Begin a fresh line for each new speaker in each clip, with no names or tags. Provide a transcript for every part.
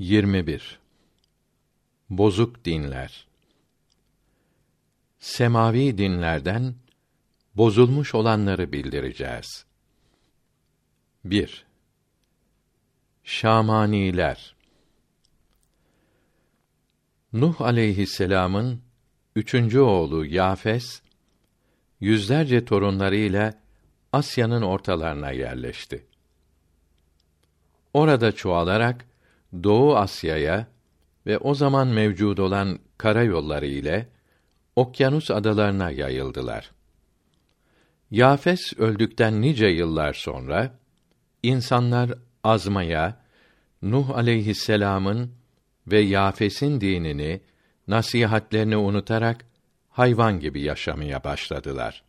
21 Bozuk dinler Semavi dinlerden bozulmuş olanları bildireceğiz. 1. Şamaniler Nuh aleyhisselam'ın üçüncü oğlu Yafes, yüzlerce torunlarıyla Asya'nın ortalarına yerleşti. Orada çoğalarak Doğu Asya'ya ve o zaman mevcud olan karayolları ile Okyanus adalarına yayıldılar. Yafes öldükten nice yıllar sonra insanlar azmaya Nuh aleyhisselam'ın ve Yafes'in dinini, nasihatlerini unutarak hayvan gibi yaşamaya başladılar.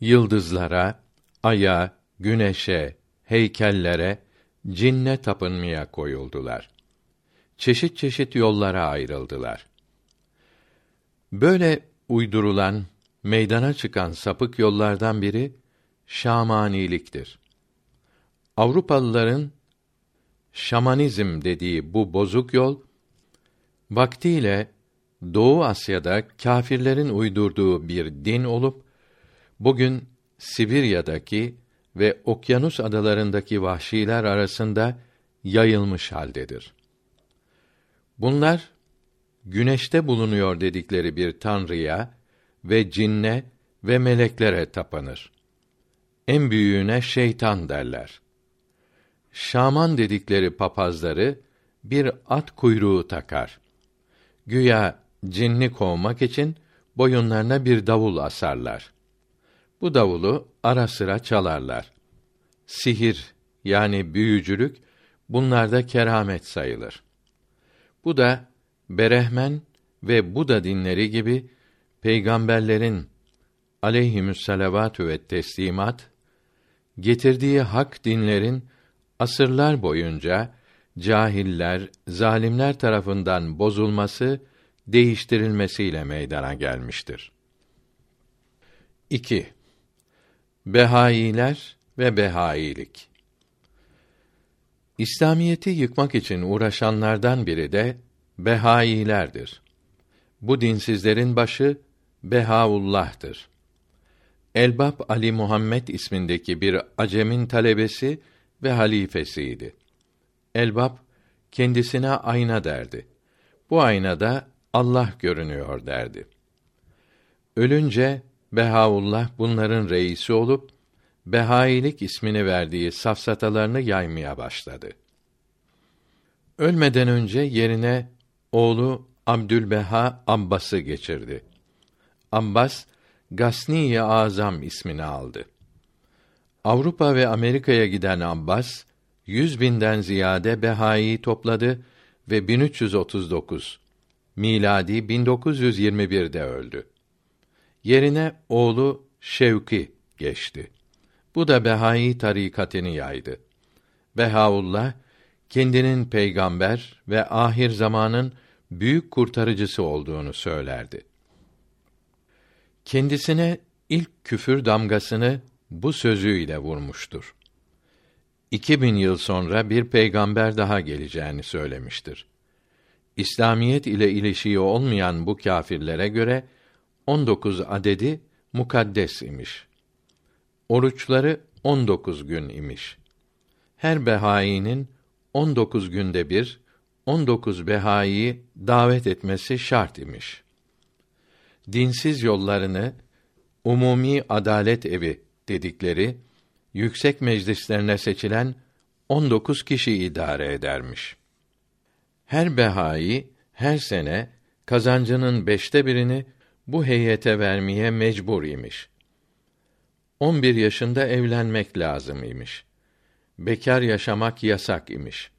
Yıldızlara, aya, güneşe, heykellere, cinne tapınmaya koyuldular. Çeşit çeşit yollara ayrıldılar. Böyle uydurulan, meydana çıkan sapık yollardan biri şamaniliktir. Avrupalıların şamanizm dediği bu bozuk yol vaktiyle Doğu Asya'da kâfirlerin uydurduğu bir din olup bugün Sibirya'daki ve okyanus adalarındaki vahşiler arasında yayılmış haldedir. Bunlar güneşte bulunuyor dedikleri bir tanrıya ve cinne ve meleklere tapanır. En büyüğüne şeytan derler. Şaman dedikleri papazları bir at kuyruğu takar. Güya cinni kovmak için boyunlarına bir davul asarlar. Bu davulu ara sıra çalarlar. Sihir yani büyücülük bunlarda keramet sayılır. Bu da Berehmen ve Buda dinleri gibi peygamberlerin aleyhimüsselavatü ve teslimat getirdiği hak dinlerin asırlar boyunca cahiller, zalimler tarafından bozulması, değiştirilmesiyle meydana gelmiştir. 2. Behailer ve behailik. İslamiyeti yıkmak için uğraşanlardan biri de behailerdir. Bu dinsizlerin başı Behaullah'tır. Elbap Ali Muhammed ismindeki bir acemin talebesi ve halifesiydi. Elbap kendisine ayna derdi. Bu aynada Allah görünüyor derdi. Ölünce Behaullah bunların reisi olup Behailik ismini verdiği safsatalarını yaymaya başladı. Ölmeden önce yerine oğlu Abdülbeha Abbas'ı geçirdi. Abbas Gasni-i Azam ismini aldı. Avrupa ve Amerika'ya giden Abbas, yüz binden ziyade Behai'yi topladı ve 1339 miladi 1921'de öldü. Yerine oğlu Şevki geçti. Bu da Behai tarikatını yaydı. Behaullah kendinin peygamber ve ahir zamanın büyük kurtarıcısı olduğunu söylerdi. Kendisine ilk küfür damgasını bu sözüyle vurmuştur. İki bin yıl sonra bir peygamber daha geleceğini söylemiştir. İslamiyet ile ilişiği olmayan bu kâfirlere göre 19 adedi mukaddes imiş. Oruçları 19 gün imiş. Her behainin 19 günde bir 19 behaiyi davet etmesi şart imiş. Dinsiz yollarını umumi adalet evi dedikleri yüksek meclislerine seçilen 19 kişi idare edermiş. Her behai her sene kazancının beşte birini bu heyete vermeye mecbur imiş. 11 yaşında evlenmek lazım imiş. Bekar yaşamak yasak imiş.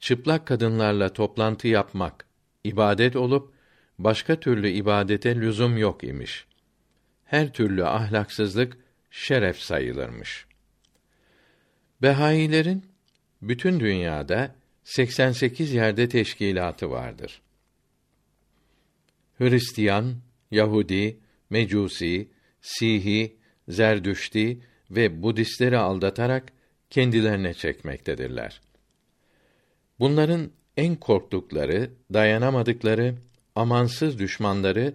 Çıplak kadınlarla toplantı yapmak ibadet olup başka türlü ibadete lüzum yok imiş. Her türlü ahlaksızlık şeref sayılırmış. Behailerin bütün dünyada 88 yerde teşkilatı vardır. Hristiyan, Yahudi, Mecusi, Sihi, Zerdüşti ve Budistleri aldatarak kendilerine çekmektedirler. Bunların en korktukları, dayanamadıkları amansız düşmanları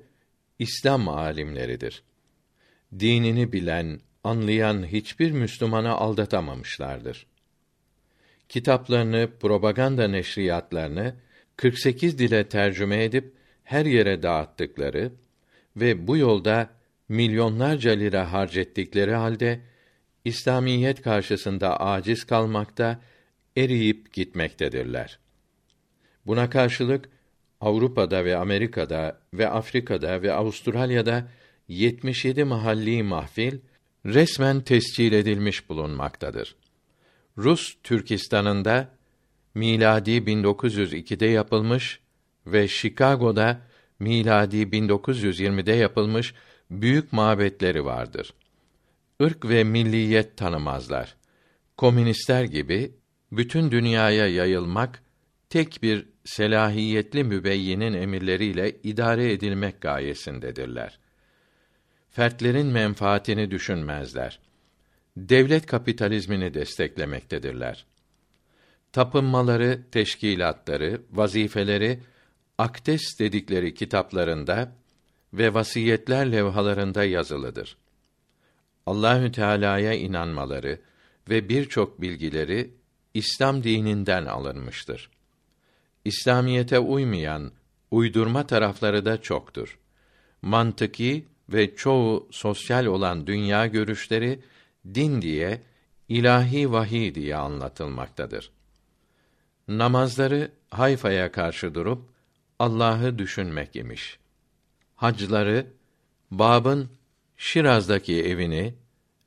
İslam alimleridir. Dinini bilen, anlayan hiçbir Müslümanı aldatamamışlardır. Kitaplarını, propaganda neşriyatlarını 48 dile tercüme edip her yere dağıttıkları ve bu yolda milyonlarca lira harcettikleri halde İslamiyet karşısında aciz kalmakta, eriyip gitmektedirler. Buna karşılık Avrupa'da ve Amerika'da ve Afrika'da ve Avustralya'da 77 mahalli mahfil resmen tescil edilmiş bulunmaktadır. Rus Türkistan'ında miladi 1902'de yapılmış ve Chicago'da miladi 1920'de yapılmış büyük mabetleri vardır. Irk ve milliyet tanımazlar. Komünistler gibi bütün dünyaya yayılmak tek bir selahiyetli mübeyyinin emirleriyle idare edilmek gayesindedirler. Fertlerin menfaatini düşünmezler. Devlet kapitalizmini desteklemektedirler. Tapınmaları, teşkilatları, vazifeleri akdes dedikleri kitaplarında ve vasiyetler levhalarında yazılıdır. Allahü Teala'ya inanmaları ve birçok bilgileri İslam dininden alınmıştır. İslamiyete uymayan uydurma tarafları da çoktur. Mantıki ve çoğu sosyal olan dünya görüşleri din diye ilahi vahiy diye anlatılmaktadır. Namazları Hayfa'ya karşı durup Allah'ı düşünmek imiş. Hacları Bab'ın Şiraz'daki evini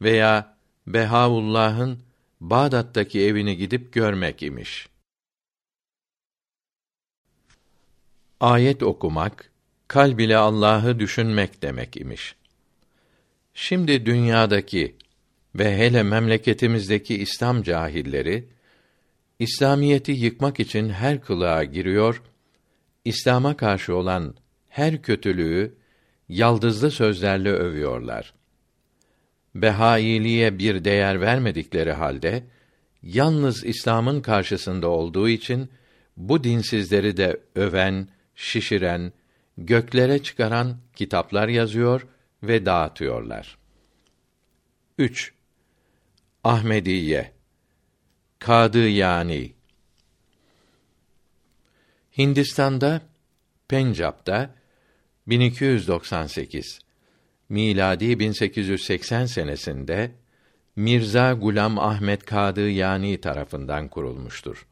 veya Behaullah'ın Bağdat'taki evini gidip görmek imiş. Ayet okumak, kalb ile Allah'ı düşünmek demek imiş. Şimdi dünyadaki ve hele memleketimizdeki İslam cahilleri İslamiyeti yıkmak için her kılığa giriyor, İslam'a karşı olan her kötülüğü yaldızlı sözlerle övüyorlar. Behailiğe bir değer vermedikleri halde yalnız İslam'ın karşısında olduğu için bu dinsizleri de öven, şişiren, göklere çıkaran kitaplar yazıyor ve dağıtıyorlar. 3. Ahmediye Kadı yani Hindistan'da Pencap'ta 1298 miladi 1880 senesinde Mirza Gulam Ahmet Kadı yani tarafından kurulmuştur.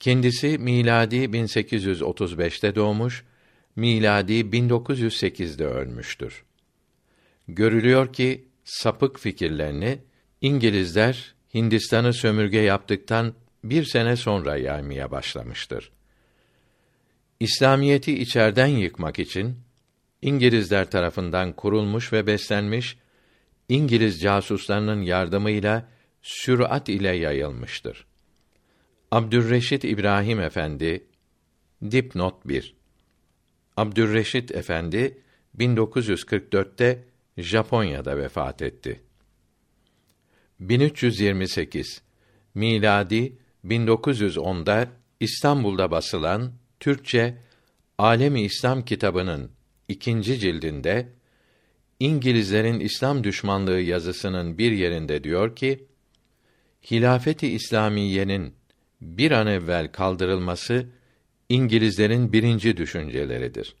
Kendisi miladi 1835'te doğmuş, miladi 1908'de ölmüştür. Görülüyor ki sapık fikirlerini İngilizler Hindistan'ı sömürge yaptıktan bir sene sonra yaymaya başlamıştır. İslamiyeti içerden yıkmak için İngilizler tarafından kurulmuş ve beslenmiş İngiliz casuslarının yardımıyla sürat ile yayılmıştır. Abdürreşit İbrahim Efendi dipnot 1 Abdürreşit Efendi 1944'te Japonya'da vefat etti. 1328 miladi 1910'da İstanbul'da basılan Türkçe Alemi İslam kitabının ikinci cildinde İngilizlerin İslam düşmanlığı yazısının bir yerinde diyor ki: Hilafeti İslamiyenin bir an evvel kaldırılması İngilizlerin birinci düşünceleridir.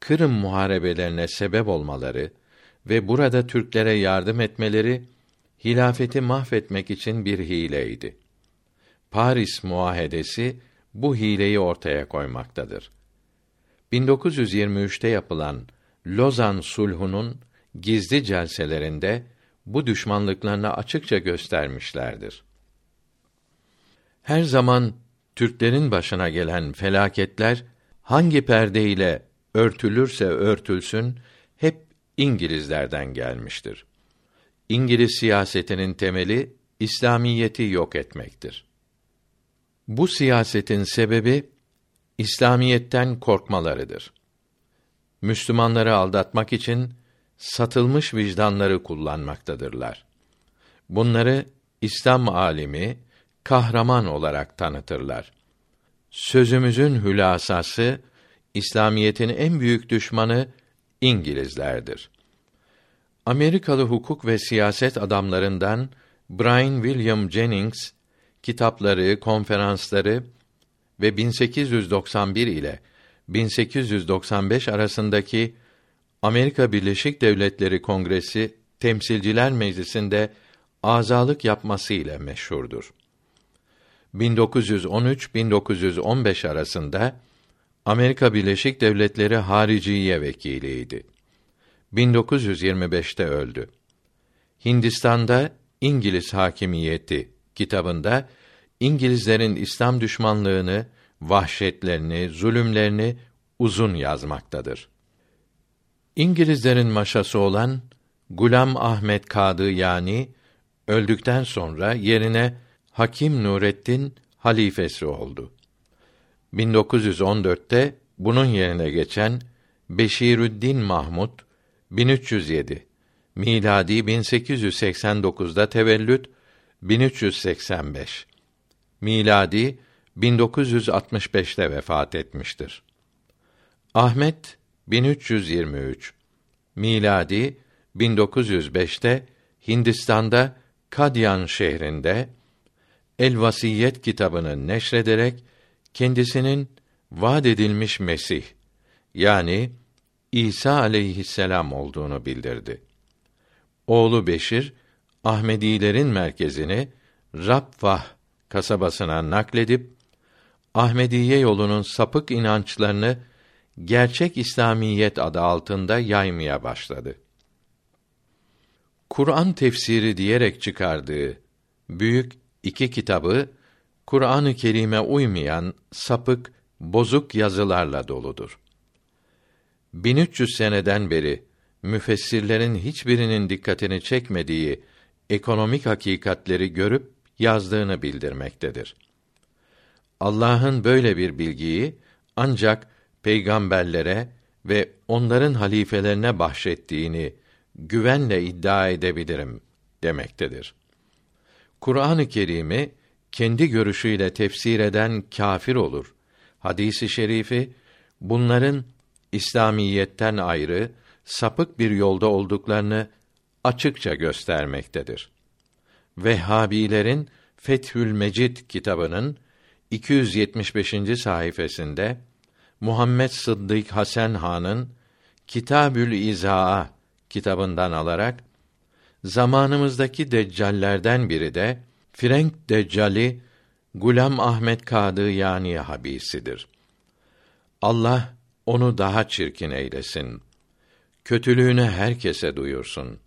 Kırım muharebelerine sebep olmaları ve burada Türklere yardım etmeleri hilafeti mahvetmek için bir hileydi. Paris Muahedesi bu hileyi ortaya koymaktadır. 1923'te yapılan Lozan Sulhu'nun gizli celselerinde bu düşmanlıklarını açıkça göstermişlerdir. Her zaman Türklerin başına gelen felaketler hangi perdeyle örtülürse örtülsün hep İngilizlerden gelmiştir. İngiliz siyasetinin temeli İslamiyeti yok etmektir. Bu siyasetin sebebi İslamiyetten korkmalarıdır. Müslümanları aldatmak için satılmış vicdanları kullanmaktadırlar. Bunları İslam alimi kahraman olarak tanıtırlar. sözümüzün hülasası İslamiyetin en büyük düşmanı İngilizlerdir. Amerikalı hukuk ve siyaset adamlarından Brian William Jennings kitapları, konferansları ve 1891 ile 1895 arasındaki Amerika Birleşik Devletleri Kongresi Temsilciler Meclisi'nde azalık yapması ile meşhurdur. 1913-1915 arasında Amerika Birleşik Devletleri Hariciye Vekiliydi. 1925'te öldü. Hindistan'da İngiliz hakimiyeti kitabında İngilizlerin İslam düşmanlığını, vahşetlerini, zulümlerini uzun yazmaktadır. İngilizlerin maşası olan Gulam Ahmet Kadı yani öldükten sonra yerine Hakim Nurettin halifesi oldu. 1914'te bunun yerine geçen Beşirüddin Mahmud 1307 miladi 1889'da tevellüt 1385 miladi 1965'te vefat etmiştir. Ahmet 1323 miladi 1905'te Hindistan'da Kadyan şehrinde El Vasiyet kitabını neşrederek kendisinin vaad edilmiş Mesih yani İsa aleyhisselam olduğunu bildirdi. Oğlu Beşir Ahmedilerin merkezini Rabvah kasabasına nakledip Ahmediye yolunun sapık inançlarını gerçek İslamiyet adı altında yaymaya başladı. Kur'an tefsiri diyerek çıkardığı büyük iki kitabı Kur'an-ı Kerim'e uymayan sapık, bozuk yazılarla doludur. 1300 seneden beri müfessirlerin hiçbirinin dikkatini çekmediği ekonomik hakikatleri görüp yazdığını bildirmektedir. Allah'ın böyle bir bilgiyi ancak peygamberlere ve onların halifelerine bahşettiğini güvenle iddia edebilirim demektedir. Kur'an-ı Kerim'i kendi görüşüyle tefsir eden kâfir olur. Hadisi şerifi bunların İslamiyetten ayrı sapık bir yolda olduklarını açıkça göstermektedir. Vehhabilerin Fethül Mecid kitabının 275. sayfasında Muhammed Sıddık Hasan Han'ın Kitabül İzaa kitabından alarak zamanımızdaki deccallerden biri de Frenk Deccali Gulam Ahmet Kadı yani habisidir. Allah onu daha çirkin eylesin. Kötülüğünü herkese duyursun.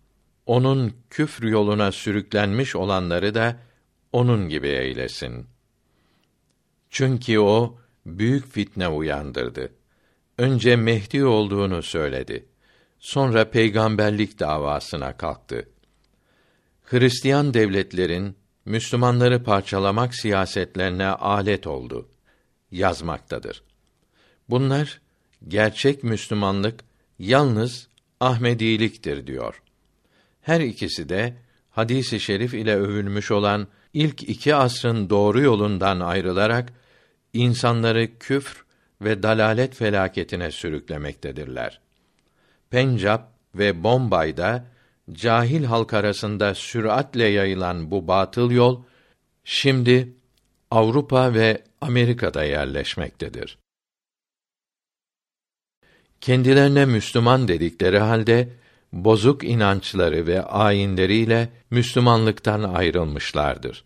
Onun küfr yoluna sürüklenmiş olanları da onun gibi eylesin. Çünkü o büyük fitne uyandırdı. Önce Mehdi olduğunu söyledi. Sonra peygamberlik davasına kalktı. Hristiyan devletlerin Müslümanları parçalamak siyasetlerine alet oldu yazmaktadır. Bunlar gerçek Müslümanlık yalnız Ahmediliktir diyor. Her ikisi de hadisi şerif ile övülmüş olan ilk iki asrın doğru yolundan ayrılarak insanları küfr ve dalalet felaketine sürüklemektedirler. Pencap ve Bombay'da cahil halk arasında süratle yayılan bu batıl yol şimdi Avrupa ve Amerika'da yerleşmektedir. Kendilerine Müslüman dedikleri halde bozuk inançları ve ayinleriyle Müslümanlıktan ayrılmışlardır.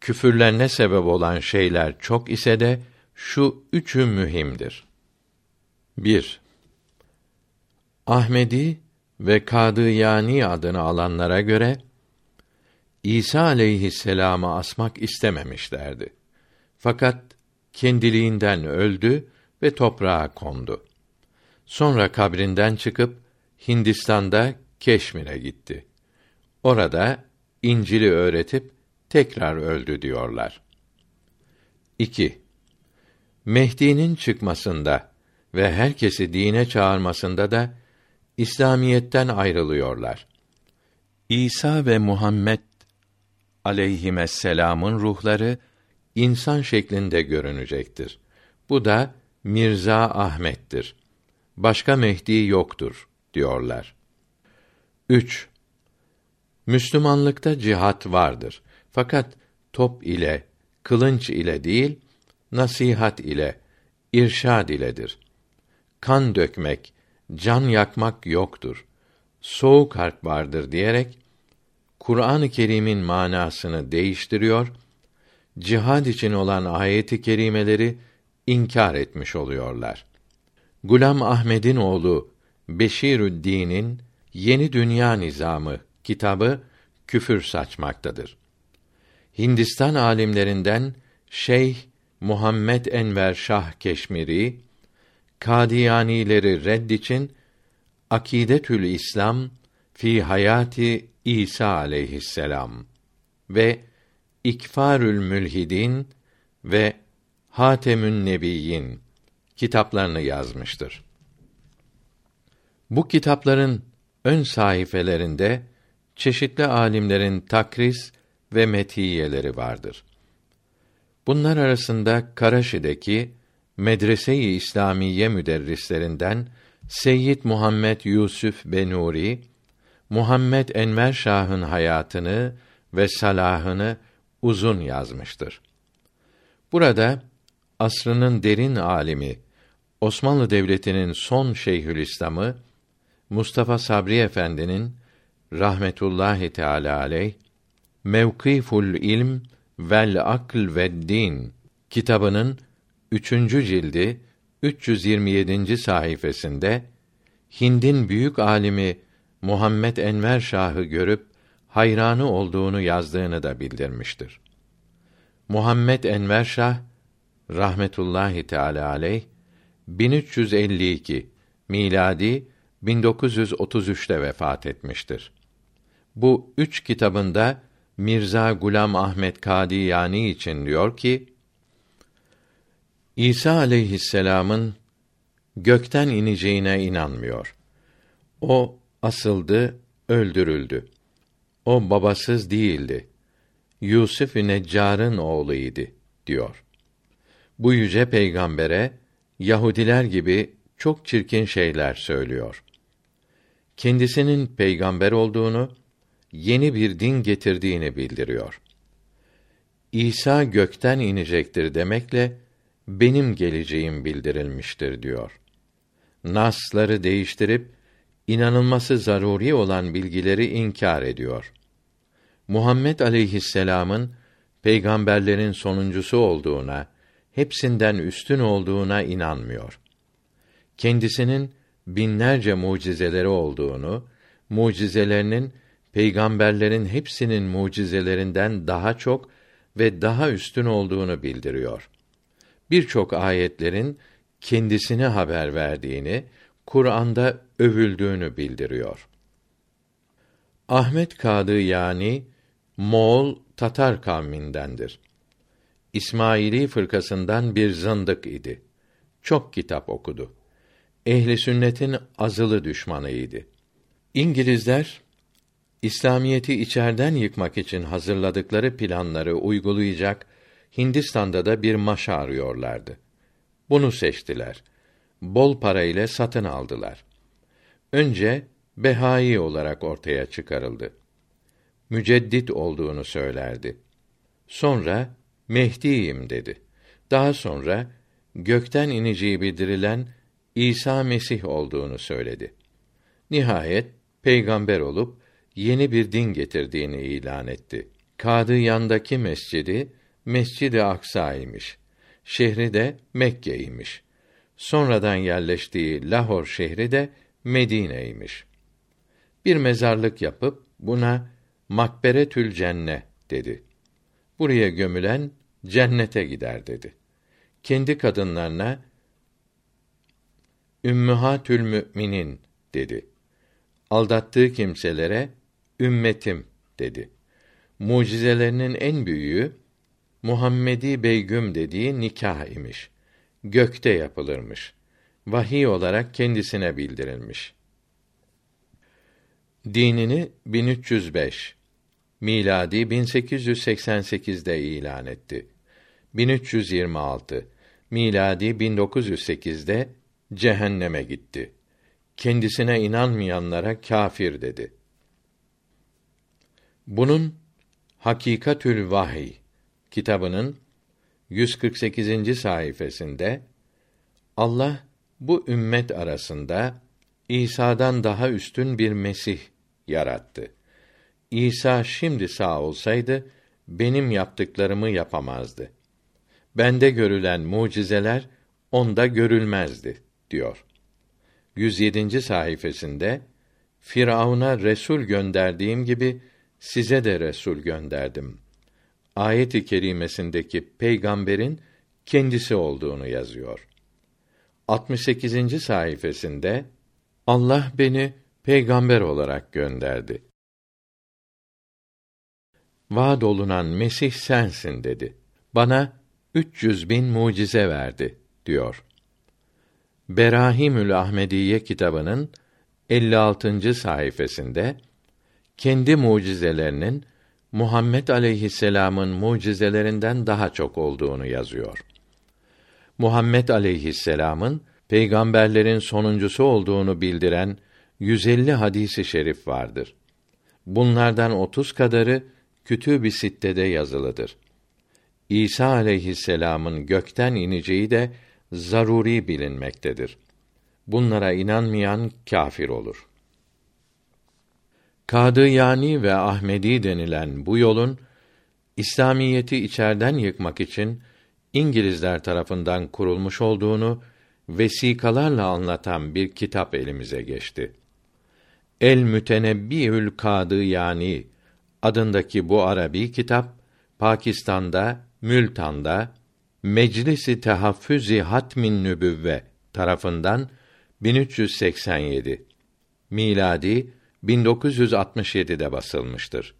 Küfürlerine sebep olan şeyler çok ise de şu üçü mühimdir. 1. Ahmedi ve Kadıyani adını alanlara göre İsa aleyhisselamı asmak istememişlerdi. Fakat kendiliğinden öldü ve toprağa kondu. Sonra kabrinden çıkıp Hindistan'da Keşmir'e gitti. Orada İncil'i öğretip tekrar öldü diyorlar. 2. Mehdi'nin çıkmasında ve herkesi dine çağırmasında da İslamiyetten ayrılıyorlar. İsa ve Muhammed aleyhisselam'ın ruhları insan şeklinde görünecektir. Bu da Mirza Ahmet'tir. Başka Mehdi yoktur diyorlar. 3. Müslümanlıkta cihat vardır. Fakat top ile, kılınç ile değil, nasihat ile, irşad iledir. Kan dökmek, can yakmak yoktur. Soğuk harp vardır diyerek Kur'an-ı Kerim'in manasını değiştiriyor, cihad için olan ayeti kerimeleri inkar etmiş oluyorlar. Gulam Ahmed'in oğlu Beşirüddin'in Yeni Dünya Nizamı kitabı küfür saçmaktadır. Hindistan alimlerinden Şeyh Muhammed Enver Şah Keşmiri Kadiyanileri redd için Akidetül İslam fi hayati İsa aleyhisselam ve İkfarül Mülhidin ve Hatemün Nebiyyin kitaplarını yazmıştır. Bu kitapların ön sayfelerinde çeşitli alimlerin takris ve metiyeleri vardır. Bunlar arasında Karaşi'deki Medrese-i İslamiye müderrislerinden Seyyid Muhammed Yusuf Benuri Muhammed Enver Şah'ın hayatını ve salahını uzun yazmıştır. Burada asrının derin alimi Osmanlı Devleti'nin son Şeyhülislam'ı Mustafa Sabri Efendi'nin rahmetullahi teala aleyh Mevkiful İlm vel Akl ve Din kitabının üçüncü cildi 327. sayfasında Hind'in büyük alimi Muhammed Enver Şah'ı görüp hayranı olduğunu yazdığını da bildirmiştir. Muhammed Enver Şah rahmetullahi teala aleyh 1352 miladi 1933'te vefat etmiştir. Bu üç kitabında Mirza Gulam Ahmet Kadiyani için diyor ki: İsa aleyhisselam'ın gökten ineceğine inanmıyor. O asıldı, öldürüldü. O babasız değildi. Yusuf-ü Neccar'ın oğluydu diyor. Bu yüce peygambere Yahudiler gibi çok çirkin şeyler söylüyor. Kendisinin peygamber olduğunu, yeni bir din getirdiğini bildiriyor. İsa gökten inecektir demekle benim geleceğim bildirilmiştir diyor. Nasları değiştirip inanılması zaruri olan bilgileri inkar ediyor. Muhammed aleyhisselam'ın peygamberlerin sonuncusu olduğuna, hepsinden üstün olduğuna inanmıyor. Kendisinin binlerce mucizeleri olduğunu, mucizelerinin peygamberlerin hepsinin mucizelerinden daha çok ve daha üstün olduğunu bildiriyor. Birçok ayetlerin kendisine haber verdiğini, Kur'an'da övüldüğünü bildiriyor. Ahmet Kadı yani Moğol Tatar kavmindendir. İsmaili fırkasından bir zındık idi. Çok kitap okudu. Ehli sünnetin azılı düşmanıydı. İngilizler İslamiyeti içerden yıkmak için hazırladıkları planları uygulayacak Hindistan'da da bir maşa arıyorlardı. Bunu seçtiler. Bol para ile satın aldılar. Önce Behai olarak ortaya çıkarıldı. Müceddit olduğunu söylerdi. Sonra Mehdi'yim dedi. Daha sonra gökten ineceği bildirilen İsa Mesih olduğunu söyledi. Nihayet peygamber olup yeni bir din getirdiğini ilan etti. Kadı yandaki mescidi Mescid-i Aksa'ymış. Şehri de Mekke'ymiş. Sonradan yerleştiği Lahor şehri de Medine'ymiş. Bir mezarlık yapıp buna Makberetül Cenne dedi. Buraya gömülen cennete gider dedi. Kendi kadınlarına Ümmühatül Müminin dedi. Aldattığı kimselere ümmetim dedi. Mucizelerinin en büyüğü Muhammedi Beygüm dediği nikah imiş. Gökte yapılırmış. Vahiy olarak kendisine bildirilmiş. Dinini 1305 miladi 1888'de ilan etti. 1326 miladi 1908'de cehenneme gitti. Kendisine inanmayanlara kâfir dedi. Bunun Hakikatül Vahiy kitabının 148. sayfasında Allah bu ümmet arasında İsa'dan daha üstün bir Mesih yarattı. İsa şimdi sağ olsaydı benim yaptıklarımı yapamazdı. Bende görülen mucizeler onda görülmezdi diyor. 107. sayfasında Firavun'a resul gönderdiğim gibi size de resul gönderdim. Ayet-i kerimesindeki peygamberin kendisi olduğunu yazıyor. 68. sayfasında Allah beni peygamber olarak gönderdi. Vaad olunan Mesih sensin dedi. Bana 300 bin mucize verdi diyor. Berahimül Ahmediye kitabının 56. sayfasında kendi mucizelerinin Muhammed aleyhisselam'ın mucizelerinden daha çok olduğunu yazıyor. Muhammed aleyhisselam'ın peygamberlerin sonuncusu olduğunu bildiren 150 hadisi şerif vardır. Bunlardan 30 kadarı Kütüb-i Sitte'de yazılıdır. İsa aleyhisselam'ın gökten ineceği de zaruri bilinmektedir. Bunlara inanmayan kâfir olur. Kadıyani ve Ahmedi denilen bu yolun İslamiyeti içerden yıkmak için İngilizler tarafından kurulmuş olduğunu vesikalarla anlatan bir kitap elimize geçti. El Mütenebbiül Kadı yani adındaki bu Arabi kitap Pakistan'da, Mültan'da Meclisi Tehaffüzi Hatmin Nübüvve tarafından 1387 miladi 1967'de basılmıştır.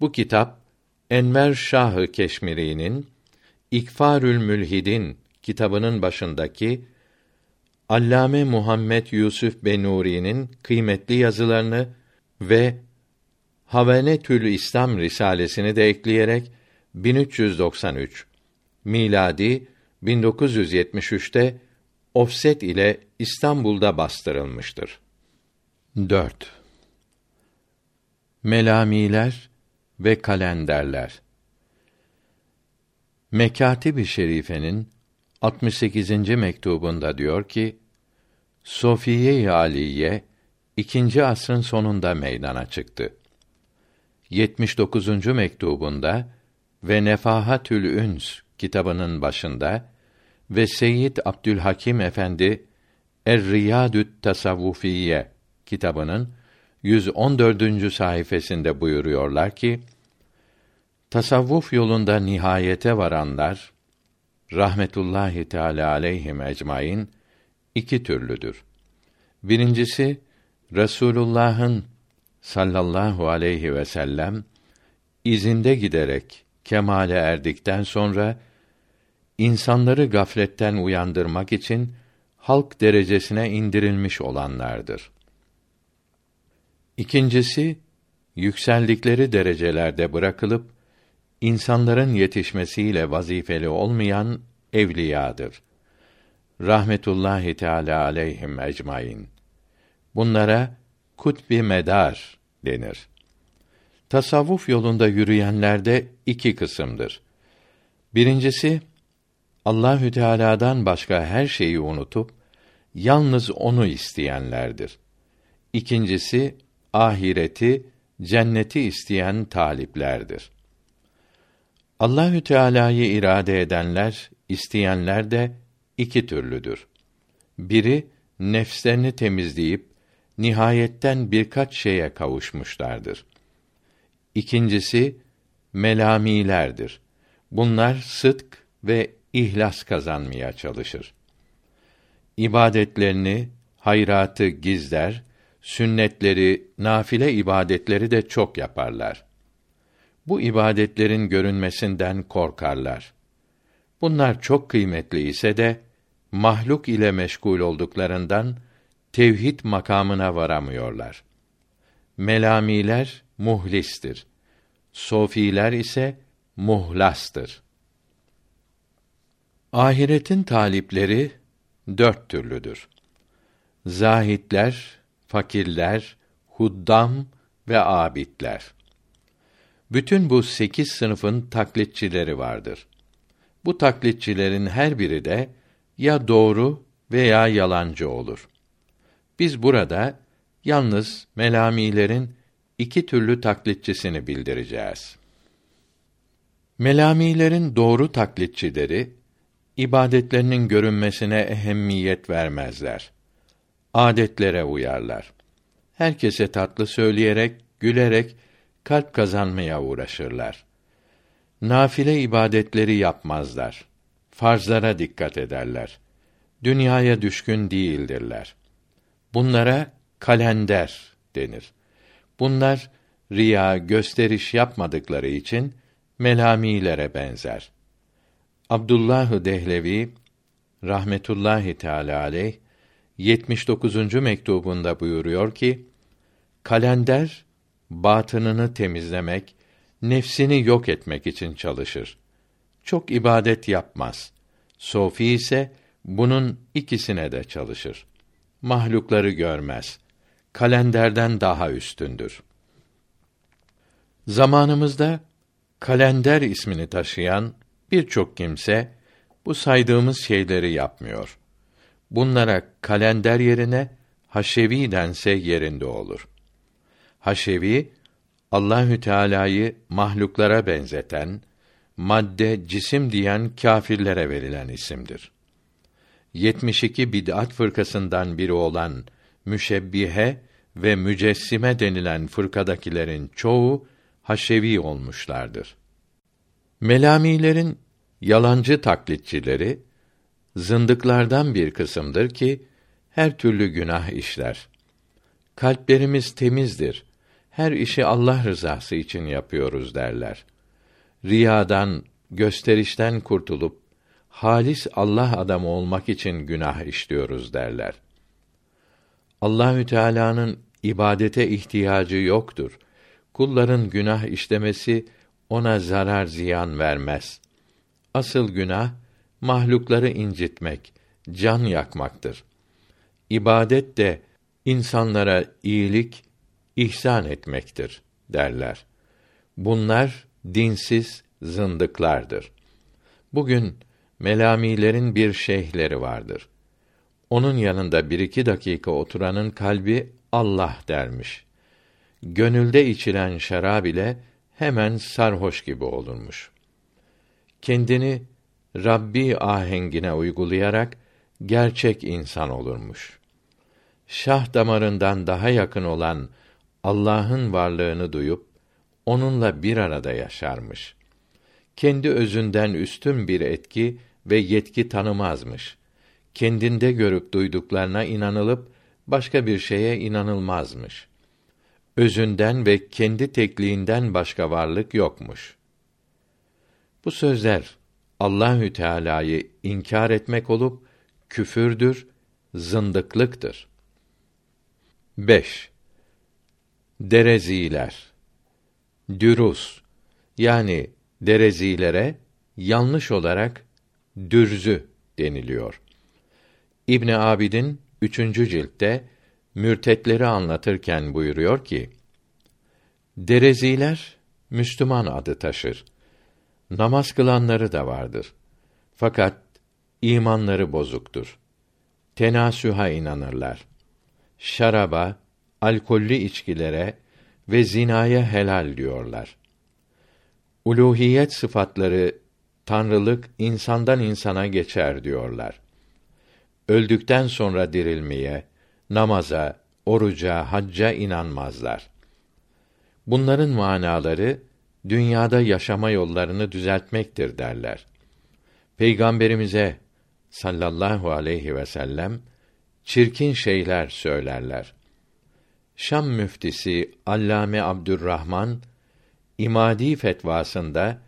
Bu kitap Enver Şahı Keşmiri'nin İkfarül Mülhidin kitabının başındaki Allame Muhammed Yusuf Benuri'nin kıymetli yazılarını ve Havenetül İslam risalesini de ekleyerek 1393 miladi 1973'te ofset ile İstanbul'da bastırılmıştır. 4. Melamiler ve kalenderler Mekatib-i Şerife'nin 68. mektubunda diyor ki: Sofiye-i Aliye ikinci asrın sonunda meydana çıktı. 79. mektubunda ve Nefahatül Üns kitabının başında ve Seyyid Abdülhakim Efendi Er-Riyadü't Tasavvufiye kitabının 114. sayfasında buyuruyorlar ki tasavvuf yolunda nihayete varanlar rahmetullahi teala aleyhim ecmaîn iki türlüdür. Birincisi Resulullah'ın sallallahu aleyhi ve sellem izinde giderek kemale erdikten sonra insanları gafletten uyandırmak için halk derecesine indirilmiş olanlardır. İkincisi yükseldikleri derecelerde bırakılıp insanların yetişmesiyle vazifeli olmayan evliyadır. Rahmetullahi Teala aleyhim ecmaîn. Bunlara kutbi medar denir. Tasavvuf yolunda yürüyenlerde iki kısımdır. Birincisi Allahü Teala'dan başka her şeyi unutup yalnız onu isteyenlerdir. İkincisi ahireti, cenneti isteyen taliplerdir. Allahü Teala'yı irade edenler, isteyenler de iki türlüdür. Biri nefslerini temizleyip nihayetten birkaç şeye kavuşmuşlardır. İkincisi melamilerdir. Bunlar sıdk ve ihlas kazanmaya çalışır. İbadetlerini, hayratı gizler, sünnetleri, nafile ibadetleri de çok yaparlar. Bu ibadetlerin görünmesinden korkarlar. Bunlar çok kıymetli ise de mahluk ile meşgul olduklarından tevhid makamına varamıyorlar. Melamiler muhlistir. Sofiler ise muhlastır. Ahiretin talipleri dört türlüdür. Zahitler, fakirler, huddam ve abidler. Bütün bu sekiz sınıfın taklitçileri vardır. Bu taklitçilerin her biri de ya doğru veya yalancı olur. Biz burada yalnız melamilerin iki türlü taklitçisini bildireceğiz. Melamilerin doğru taklitçileri ibadetlerinin görünmesine ehemmiyet vermezler. Adetlere uyarlar. Herkese tatlı söyleyerek, gülerek kalp kazanmaya uğraşırlar. Nafile ibadetleri yapmazlar. Farzlara dikkat ederler. Dünyaya düşkün değildirler. Bunlara kalender denir. Bunlar riya, gösteriş yapmadıkları için melamilere benzer. Abdullah Dehlevi rahmetullahi teala aleyh 79. mektubunda buyuruyor ki kalender batınını temizlemek, nefsini yok etmek için çalışır. Çok ibadet yapmaz. Sofi ise bunun ikisine de çalışır. Mahlukları görmez. Kalenderden daha üstündür. Zamanımızda kalender ismini taşıyan birçok kimse bu saydığımız şeyleri yapmıyor. Bunlara kalender yerine haşevi dense yerinde olur. Haşevi Allahü Teala'yı mahluklara benzeten, madde, cisim diyen kâfirlere verilen isimdir. 72 bid'at fırkasından biri olan müşebbihe ve mücessime denilen fırkadakilerin çoğu haşevi olmuşlardır. Melamilerin yalancı taklitçileri zındıklardan bir kısımdır ki her türlü günah işler. Kalplerimiz temizdir. Her işi Allah rızası için yapıyoruz derler. Riyadan, gösterişten kurtulup halis Allah adamı olmak için günah işliyoruz derler. Allahü Teala'nın ibadete ihtiyacı yoktur. Kulların günah işlemesi ona zarar ziyan vermez. Asıl günah mahlukları incitmek, can yakmaktır. İbadet de insanlara iyilik, ihsan etmektir derler. Bunlar dinsiz zındıklardır. Bugün melamilerin bir şeyhleri vardır. Onun yanında bir iki dakika oturanın kalbi Allah dermiş. Gönülde içilen şarab ile hemen sarhoş gibi olurmuş. Kendini Rabbi ahengine uygulayarak gerçek insan olurmuş. Şah damarından daha yakın olan Allah'ın varlığını duyup onunla bir arada yaşarmış. Kendi özünden üstün bir etki ve yetki tanımazmış. Kendinde görüp duyduklarına inanılıp başka bir şeye inanılmazmış. Özünden ve kendi tekliğinden başka varlık yokmuş. Bu sözler Allahü Teala'yı inkar etmek olup küfürdür, zındıklıktır. 5. Dereziler Dürus yani derezilere yanlış olarak dürzü deniliyor. İbn Abidin 3. ciltte mürtetleri anlatırken buyuruyor ki: Dereziler Müslüman adı taşır. Namaz kılanları da vardır. Fakat imanları bozuktur. Tenasüha inanırlar. Şaraba, alkollü içkilere ve zinaya helal diyorlar. Uluhiyet sıfatları tanrılık insandan insana geçer diyorlar. Öldükten sonra dirilmeye, namaza, oruca, hacca inanmazlar. Bunların manaları dünyada yaşama yollarını düzeltmektir derler. Peygamberimize sallallahu aleyhi ve sellem çirkin şeyler söylerler. Şam müftisi Allame Abdurrahman İmadi fetvasında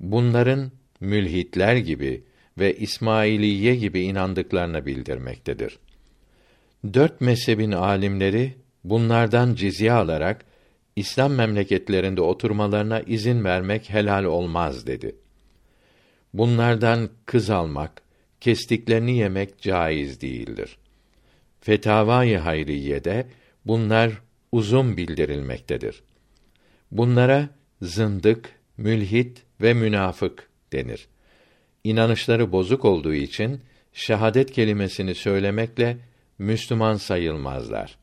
bunların mülhitler gibi ve İsmailiye gibi inandıklarını bildirmektedir. Dört mezhebin alimleri bunlardan cizye alarak İslam memleketlerinde oturmalarına izin vermek helal olmaz dedi. Bunlardan kız almak, kestiklerini yemek caiz değildir. Fetavai Hayriye'de bunlar uzun bildirilmektedir. Bunlara zındık, mülhit ve münafık denir. İnanışları bozuk olduğu için şehadet kelimesini söylemekle Müslüman sayılmazlar.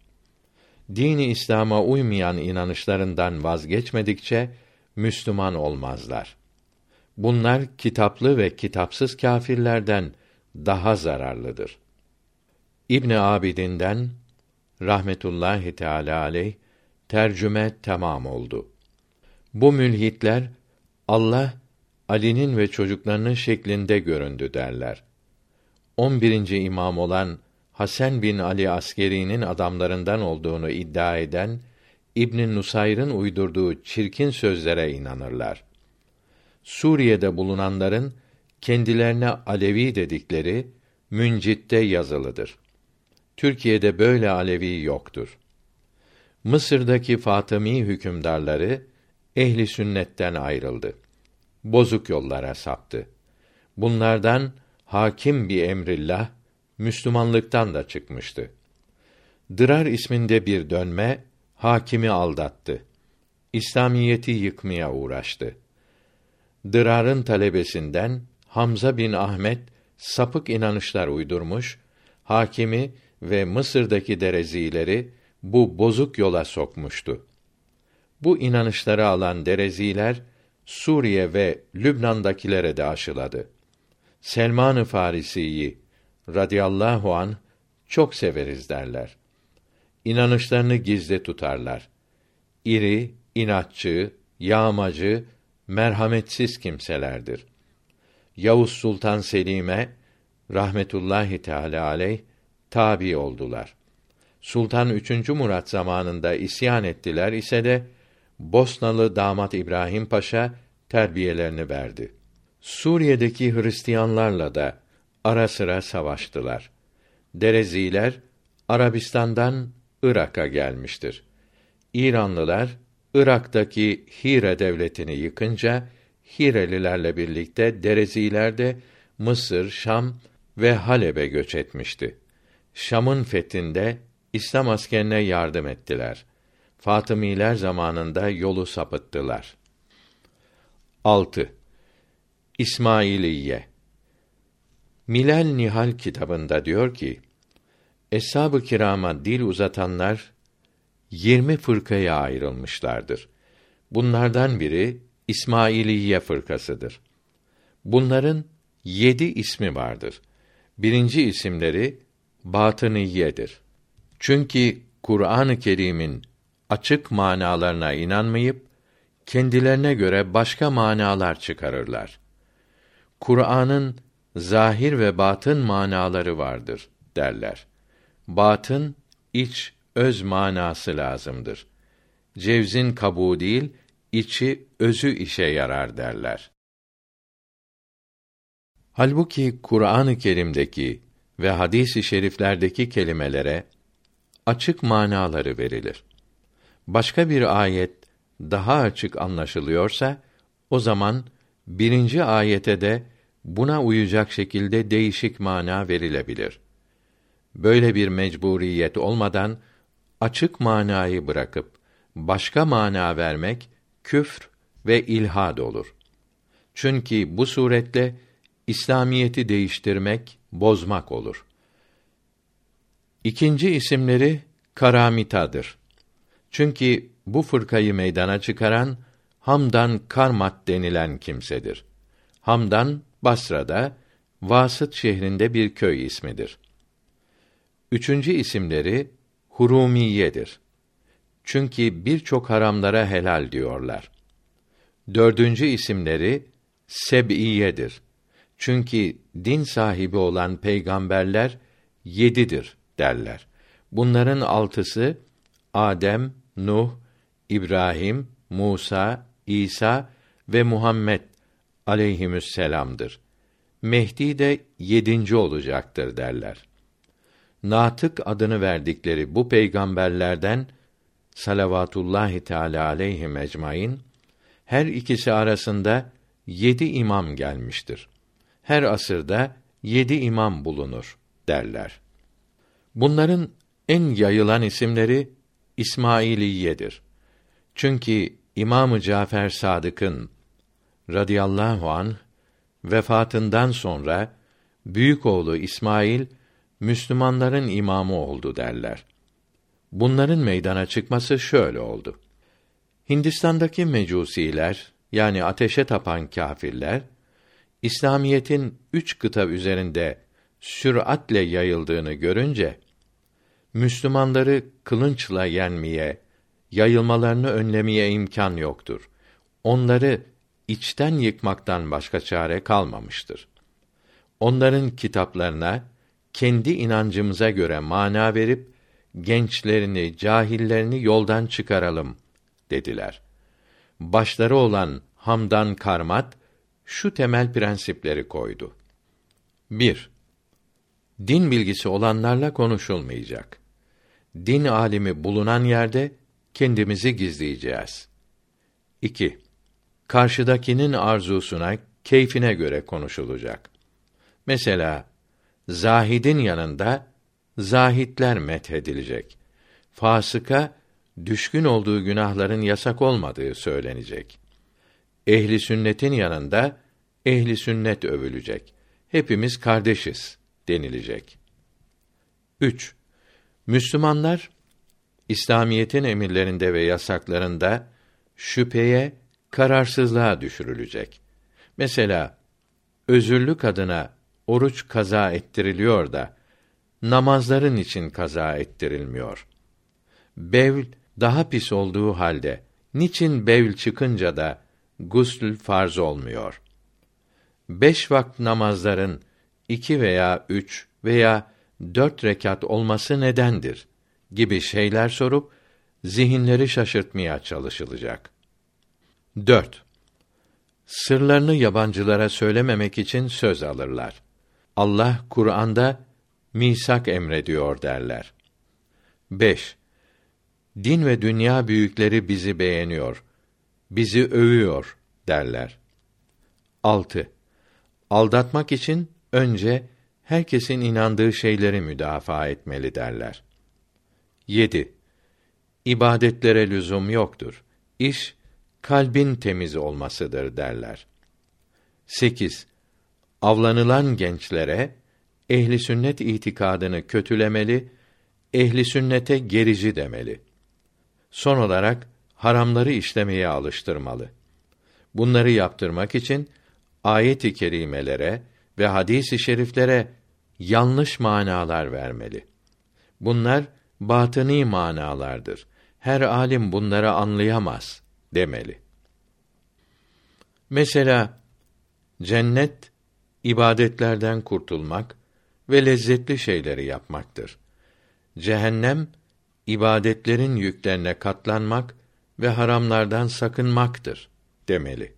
Dini İslam'a uymayan inanışlarından vazgeçmedikçe Müslüman olmazlar. Bunlar kitaplı ve kitapsız kâfirlerden daha zararlıdır. İbn Abidin'den rahmetullahi teala aleyh tercüme tamam oldu. Bu mülhitler Allah Ali'nin ve çocuklarının şeklinde göründü derler. 11. imam olan Hasan bin Ali Askeri'nin adamlarından olduğunu iddia eden İbn Nusayr'ın uydurduğu çirkin sözlere inanırlar. Suriye'de bulunanların kendilerine Alevi dedikleri Müncit'te yazılıdır. Türkiye'de böyle Alevi yoktur. Mısır'daki Fatımi hükümdarları ehli sünnetten ayrıldı. Bozuk yollara saptı. Bunlardan hakim bir emrillah Müslümanlıktan da çıkmıştı. Dırar isminde bir dönme hakimi aldattı. İslamiyeti yıkmaya uğraştı. Dırar'ın talebesinden Hamza bin Ahmet sapık inanışlar uydurmuş, hakimi ve Mısır'daki derezileri bu bozuk yola sokmuştu. Bu inanışları alan dereziler Suriye ve Lübnan'dakilere de aşıladı. Selman-ı Farisi'yi radıyallahu an çok severiz derler. İnanışlarını gizli tutarlar. İri, inatçı, yağmacı, merhametsiz kimselerdir. Yavuz Sultan Selim'e rahmetullahi teala aleyh tabi oldular. Sultan 3. Murat zamanında isyan ettiler ise de Bosnalı damat İbrahim Paşa terbiyelerini verdi. Suriye'deki Hristiyanlarla da ara sıra savaştılar. Dereziler Arabistan'dan Irak'a gelmiştir. İranlılar Irak'taki Hire devletini yıkınca Hirelilerle birlikte Dereziler de Mısır, Şam ve Halep'e göç etmişti. Şam'ın fethinde İslam askerine yardım ettiler. Fatımiler zamanında yolu sapıttılar. 6. İsmailiye Milal Nihal kitabında diyor ki: Eshab-ı kirama dil uzatanlar yirmi fırkaya ayrılmışlardır. Bunlardan biri İsmailiye fırkasıdır. Bunların yedi ismi vardır. Birinci isimleri Batıniyedir. Çünkü Kur'an-ı Kerim'in açık manalarına inanmayıp kendilerine göre başka manalar çıkarırlar. Kur'an'ın zahir ve batın manaları vardır derler. Batın iç öz manası lazımdır. Cevzin kabuğu değil, içi özü işe yarar derler. Halbuki Kur'an-ı Kerim'deki ve hadis-i şeriflerdeki kelimelere açık manaları verilir. Başka bir ayet daha açık anlaşılıyorsa o zaman birinci ayete de buna uyacak şekilde değişik mana verilebilir. Böyle bir mecburiyet olmadan açık manayı bırakıp başka mana vermek küfr ve ilhad olur. Çünkü bu suretle İslamiyeti değiştirmek, bozmak olur. İkinci isimleri Karamita'dır. Çünkü bu fırkayı meydana çıkaran Hamdan Karmat denilen kimsedir. Hamdan Basra'da Vasıt şehrinde bir köy ismidir. Üçüncü isimleri Hurumiyedir. Çünkü birçok haramlara helal diyorlar. Dördüncü isimleri Seb'iyedir. Çünkü din sahibi olan peygamberler yedidir derler. Bunların altısı Adem, Nuh, İbrahim, Musa, İsa ve Muhammed aleyhimüsselam'dır. Mehdi de yedinci olacaktır derler. Natık adını verdikleri bu peygamberlerden salavatullahi teala aleyhi ecmaîn her ikisi arasında yedi imam gelmiştir. Her asırda yedi imam bulunur derler. Bunların en yayılan isimleri İsmailiyedir. Çünkü İmamı Cafer Sadık'ın radıyallahu an vefatından sonra büyük oğlu İsmail Müslümanların imamı oldu derler. Bunların meydana çıkması şöyle oldu. Hindistan'daki mecusiler yani ateşe tapan kâfirler İslamiyetin üç kıta üzerinde süratle yayıldığını görünce Müslümanları kılınçla yenmeye, yayılmalarını önlemeye imkan yoktur. Onları içten yıkmaktan başka çare kalmamıştır. Onların kitaplarına kendi inancımıza göre mana verip gençlerini, cahillerini yoldan çıkaralım dediler. Başları olan Hamdan Karmat şu temel prensipleri koydu. 1. Din bilgisi olanlarla konuşulmayacak. Din alimi bulunan yerde kendimizi gizleyeceğiz. 2. Karşıdakinin arzusuna, keyfine göre konuşulacak. Mesela zahidin yanında zahitler methedilecek. Fasıka düşkün olduğu günahların yasak olmadığı söylenecek. Ehli sünnetin yanında ehli sünnet övülecek. Hepimiz kardeşiz denilecek. 3. Müslümanlar İslamiyetin emirlerinde ve yasaklarında şüpheye, kararsızlığa düşürülecek. Mesela özürlü kadına oruç kaza ettiriliyor da namazların için kaza ettirilmiyor. Bevl daha pis olduğu halde niçin bevl çıkınca da gusül farz olmuyor? Beş vakit namazların iki veya üç veya dört rekat olması nedendir? gibi şeyler sorup zihinleri şaşırtmaya çalışılacak. 4. Sırlarını yabancılara söylememek için söz alırlar. Allah Kur'an'da misak emrediyor derler. 5. Din ve dünya büyükleri bizi beğeniyor, bizi övüyor derler. 6. Aldatmak için önce herkesin inandığı şeyleri müdafaa etmeli derler. 7. İbadetlere lüzum yoktur. İş kalbin temiz olmasıdır derler. 8. Avlanılan gençlere ehli sünnet itikadını kötülemeli, ehli sünnete gerici demeli. Son olarak haramları işlemeye alıştırmalı. Bunları yaptırmak için ayet-i kerimelere ve hadis-i şeriflere yanlış manalar vermeli. Bunlar batıni manalardır. Her alim bunları anlayamaz demeli. Mesela cennet ibadetlerden kurtulmak ve lezzetli şeyleri yapmaktır. Cehennem ibadetlerin yüklerine katlanmak ve haramlardan sakınmaktır demeli.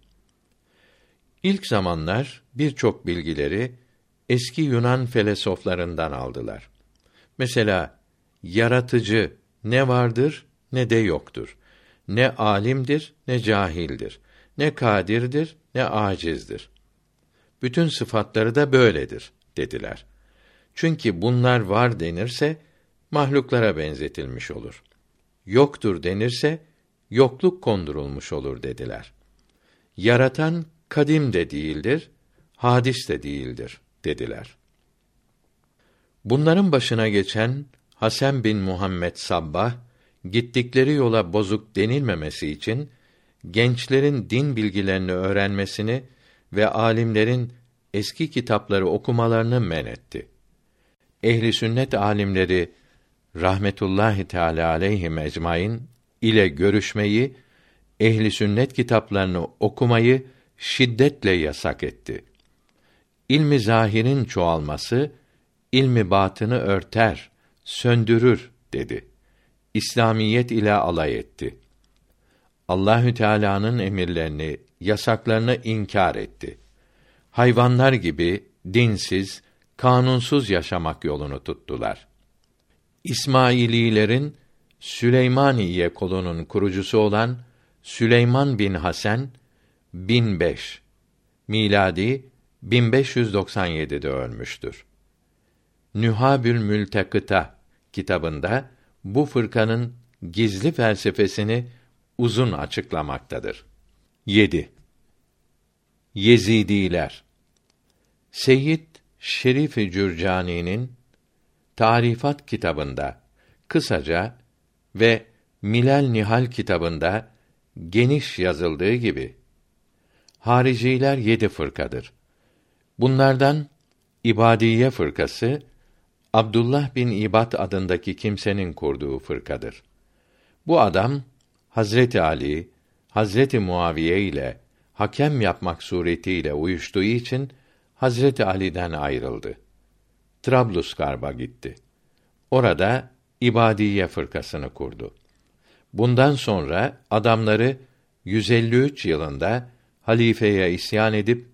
İlk zamanlar birçok bilgileri eski Yunan felsefelerinden aldılar. Mesela yaratıcı ne vardır ne de yoktur. Ne alimdir ne cahildir. Ne kadirdir ne acizdir. Bütün sıfatları da böyledir dediler. Çünkü bunlar var denirse mahluklara benzetilmiş olur. Yoktur denirse yokluk kondurulmuş olur dediler. Yaratan kadim de değildir, hadis de değildir dediler. Bunların başına geçen Hasan bin Muhammed Sabbah gittikleri yola bozuk denilmemesi için gençlerin din bilgilerini öğrenmesini ve alimlerin eski kitapları okumalarını men etti. Ehli sünnet alimleri rahmetullahi teala aleyhi ecmaîn ile görüşmeyi, ehli sünnet kitaplarını okumayı şiddetle yasak etti. İlmi zahirin çoğalması ilmi batını örter, söndürür dedi. İslamiyet ile alay etti. Allahü Teala'nın emirlerini, yasaklarını inkar etti. Hayvanlar gibi dinsiz, kanunsuz yaşamak yolunu tuttular. İsmaililerin Süleymaniye kolunun kurucusu olan Süleyman bin Hasan 1005 miladi 1597'de ölmüştür. Nühabül Mültekıta kitabında bu fırkanın gizli felsefesini uzun açıklamaktadır. 7. Yezidiler Seyyid Şerif Cürcani'nin Tarifat kitabında kısaca ve Milal Nihal kitabında geniş yazıldığı gibi hariciler yedi fırkadır. Bunlardan İbadiye fırkası Abdullah bin İbad adındaki kimsenin kurduğu fırkadır. Bu adam Hazreti Ali, Hazreti Muaviye ile hakem yapmak suretiyle uyuştuğu için Hazreti Ali'den ayrıldı. Trablusgarp'a gitti. Orada İbadiye fırkasını kurdu. Bundan sonra adamları 153 yılında halifeye isyan edip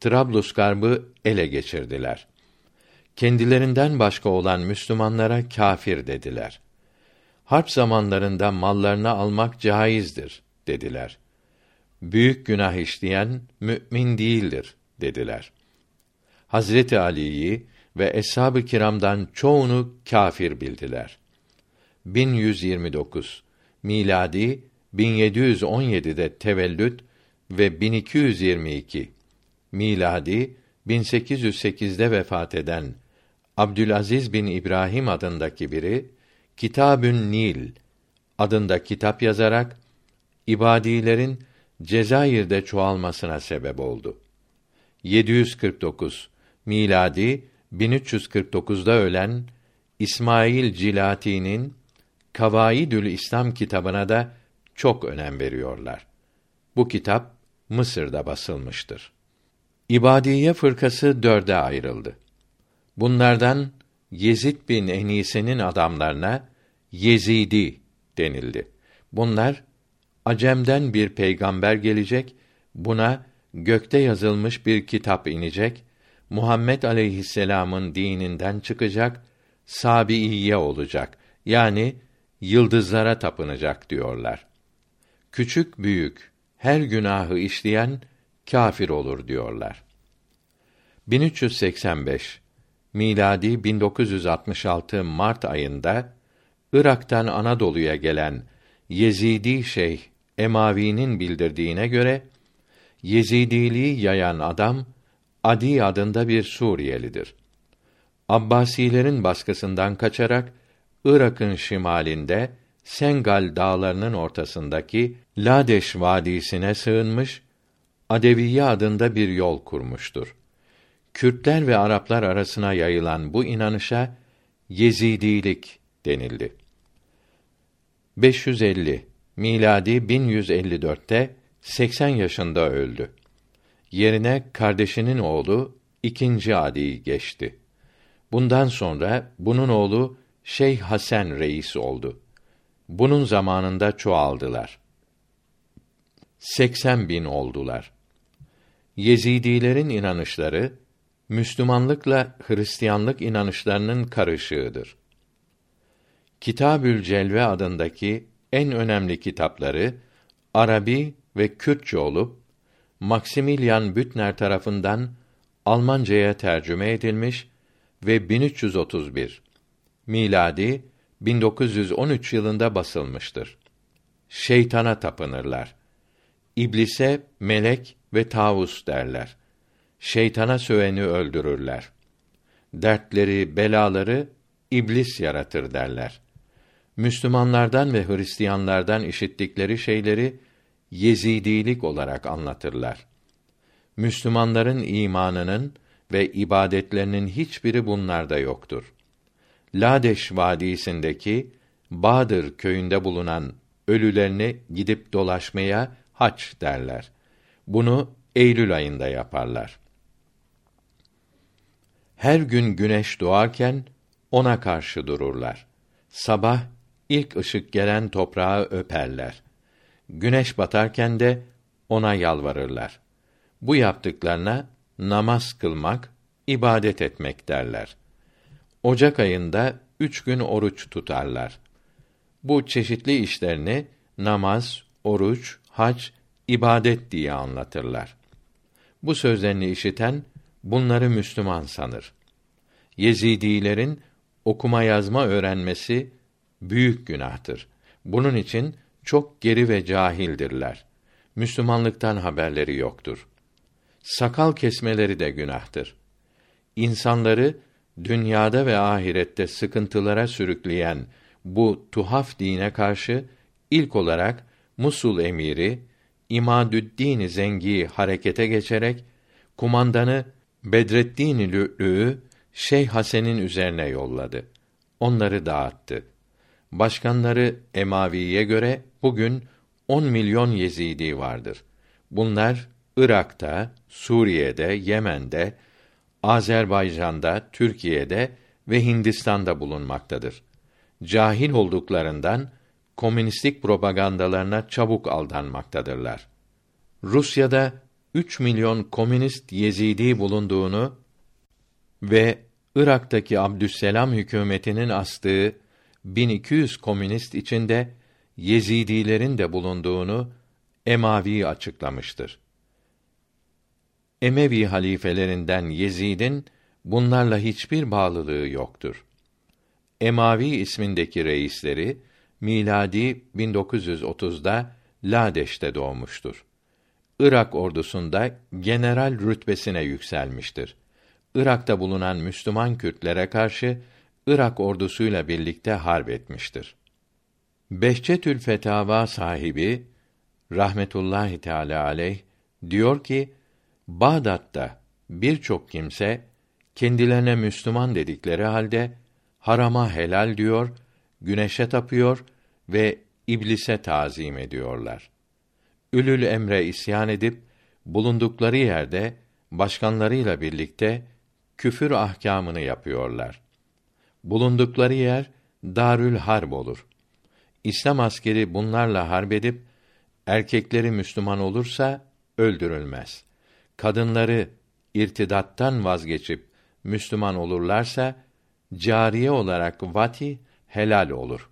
Trablusgarp'ı ele geçirdiler. Kendilerinden başka olan Müslümanlara kâfir dediler. Harp zamanlarında mallarını almak caizdir dediler. Büyük günah işleyen mümin değildir dediler. Hazreti Ali'yi ve eshab-ı kiramdan çoğunu kâfir bildiler. 1129 miladi 1717'de tevellüt ve 1222 miladi 1808'de vefat eden Abdülaziz bin İbrahim adındaki biri Kitabün Nil adında kitap yazarak ibadilerin Cezayir'de çoğalmasına sebep oldu. 749 miladi 1349'da ölen İsmail Cilati'nin Kavaidül İslam kitabına da çok önem veriyorlar. Bu kitap Mısır'da basılmıştır. İbadiye fırkası dörde ayrıldı. Bunlardan Yezid bin Enise'nin adamlarına Yezidi denildi. Bunlar Acem'den bir peygamber gelecek, buna gökte yazılmış bir kitap inecek, Muhammed aleyhisselam'ın dininden çıkacak, sabiiye olacak. Yani yıldızlara tapınacak diyorlar. Küçük büyük her günahı işleyen kâfir olur diyorlar. 1385 miladi 1966 Mart ayında Irak'tan Anadolu'ya gelen Yezidi Şeyh Emavi'nin bildirdiğine göre Yezidiliği yayan adam Adi adında bir Suriyelidir. Abbasilerin baskısından kaçarak Irak'ın şimalinde Sengal dağlarının ortasındaki Ladeş vadisine sığınmış, Adeviye adında bir yol kurmuştur. Kürtler ve Araplar arasına yayılan bu inanışa Yezidilik denildi. 550 miladi 1154'te 80 yaşında öldü. Yerine kardeşinin oğlu ikinci Adi geçti. Bundan sonra bunun oğlu Şeyh Hasan reis oldu. Bunun zamanında çoğaldılar. 80 bin oldular. Yezidilerin inanışları Müslümanlıkla Hristiyanlık inanışlarının karışığıdır. Kitabül Celve adındaki en önemli kitapları Arabi ve Kürtçe olup Maximilian Büttner tarafından Almancaya tercüme edilmiş ve 1331 miladi 1913 yılında basılmıştır. Şeytana tapınırlar. İblise melek ve tavus derler. Şeytana söveni öldürürler. Dertleri, belaları iblis yaratır derler. Müslümanlardan ve Hristiyanlardan işittikleri şeyleri Yezidilik olarak anlatırlar. Müslümanların imanının ve ibadetlerinin hiçbiri bunlarda yoktur. Ladeş vadisindeki Badır köyünde bulunan ölülerini gidip dolaşmaya haç derler. Bunu Eylül ayında yaparlar. Her gün güneş doğarken ona karşı dururlar. Sabah ilk ışık gelen toprağı öperler. Güneş batarken de ona yalvarırlar. Bu yaptıklarına namaz kılmak, ibadet etmek derler. Ocak ayında üç gün oruç tutarlar. Bu çeşitli işlerini namaz, oruç, hac, ibadet diye anlatırlar. Bu sözlerini işiten bunları Müslüman sanır. Yezidilerin okuma yazma öğrenmesi büyük günahtır. Bunun için çok geri ve cahildirler. Müslümanlıktan haberleri yoktur. Sakal kesmeleri de günahtır. İnsanları dünyada ve ahirette sıkıntılara sürükleyen bu tuhaf dine karşı ilk olarak Musul emiri İmadüddin Zengi harekete geçerek kumandanı Bedreddin Lü'lü'yü Şeyh Hasen'in üzerine yolladı. Onları dağıttı. Başkanları Emaviye göre bugün 10 milyon Yezidi vardır. Bunlar Irak'ta, Suriye'de, Yemen'de, Azerbaycan'da, Türkiye'de ve Hindistan'da bulunmaktadır. Cahil olduklarından komünistik propagandalarına çabuk aldanmaktadırlar. Rusya'da 3 milyon komünist Yezidi bulunduğunu ve Irak'taki Abdüsselam hükümetinin astığı 1200 komünist içinde Yezidilerin de bulunduğunu Emavi açıklamıştır. Emevi halifelerinden Yezid'in bunlarla hiçbir bağlılığı yoktur. Emavi ismindeki reisleri miladi 1930'da Ladeş'te doğmuştur. Irak ordusunda general rütbesine yükselmiştir. Irak'ta bulunan Müslüman Kürtlere karşı Irak ordusuyla birlikte harp etmiştir. Behçetül Fetava sahibi rahmetullahi teala aleyh diyor ki Bağdat'ta birçok kimse kendilerine Müslüman dedikleri halde harama helal diyor, güneşe tapıyor ve iblise tazim ediyorlar. Ülül emre isyan edip bulundukları yerde başkanlarıyla birlikte küfür ahkamını yapıyorlar. Bulundukları yer Darül Harb olur. İslam askeri bunlarla harp edip erkekleri Müslüman olursa öldürülmez. Kadınları irtidattan vazgeçip Müslüman olurlarsa cariye olarak vati helal olur.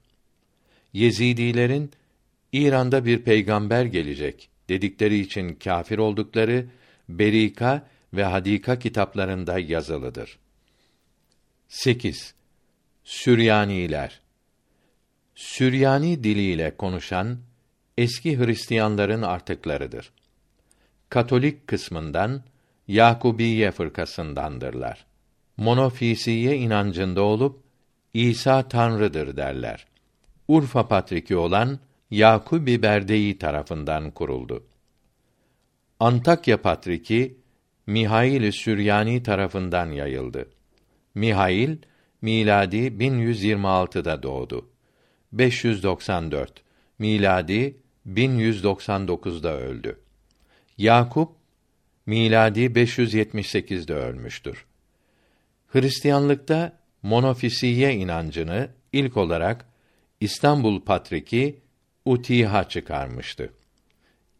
Yezidilerin İran'da bir peygamber gelecek dedikleri için kâfir oldukları Berika ve Hadika kitaplarında yazılıdır. 8. Süryaniler Süryani diliyle konuşan eski Hristiyanların artıklarıdır. Katolik kısmından Yakubiye fırkasındandırlar. Monofisiye inancında olup İsa tanrıdır derler. Urfa patriki olan Yakubi Berdeyi tarafından kuruldu. Antakya patriki Mihail Süryani tarafından yayıldı. Mihail miladi 1126'da doğdu. 594 miladi 1199'da öldü. Yakup miladi 578'de ölmüştür. Hristiyanlıkta monofisiye inancını ilk olarak İstanbul Patriki Utiha çıkarmıştı.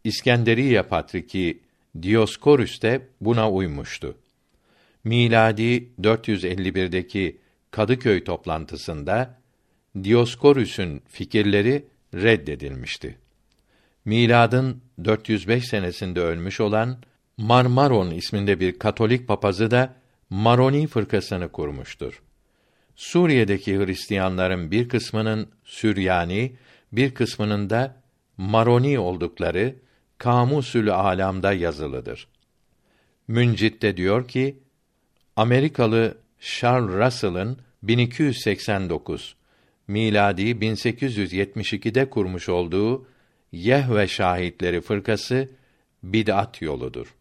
İskenderiye Patriki Dioskorüs de buna uymuştu. Miladi 451'deki Kadıköy toplantısında Dioskorüs'ün fikirleri reddedilmişti. Miladın 405 senesinde ölmüş olan Marmaron isminde bir Katolik papazı da Maroni fırkasını kurmuştur. Suriye'deki Hristiyanların bir kısmının Süryani, bir kısmının da Maroni oldukları Kamusül Alam'da yazılıdır. Müncit de diyor ki, Amerikalı Charles Russell'ın 1289 miladi 1872'de kurmuş olduğu Yehve Şahitleri fırkası bid'at yoludur.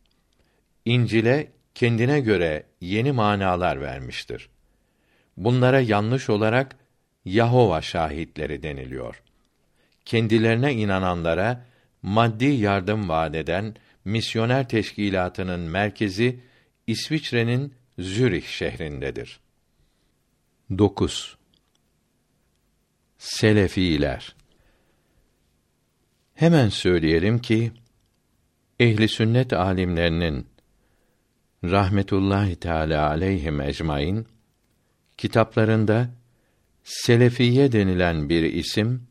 İncil'e kendine göre yeni manalar vermiştir. Bunlara yanlış olarak Yahova şahitleri deniliyor. Kendilerine inananlara maddi yardım vaat eden misyoner teşkilatının merkezi İsviçre'nin Zürih şehrindedir. 9. Selefiler Hemen söyleyelim ki ehli sünnet alimlerinin rahmetullahi teala aleyhim ecmaîn kitaplarında selefiye denilen bir isim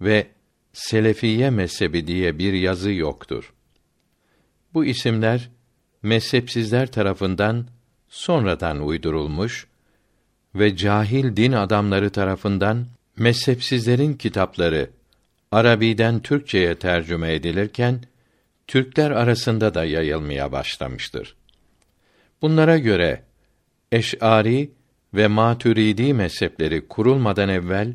ve selefiye mezhebi diye bir yazı yoktur. Bu isimler mezhepsizler tarafından sonradan uydurulmuş ve cahil din adamları tarafından mezhepsizlerin kitapları Arabiden Türkçeye tercüme edilirken Türkler arasında da yayılmaya başlamıştır. Bunlara göre Eş'ari ve Maturidi mezhepleri kurulmadan evvel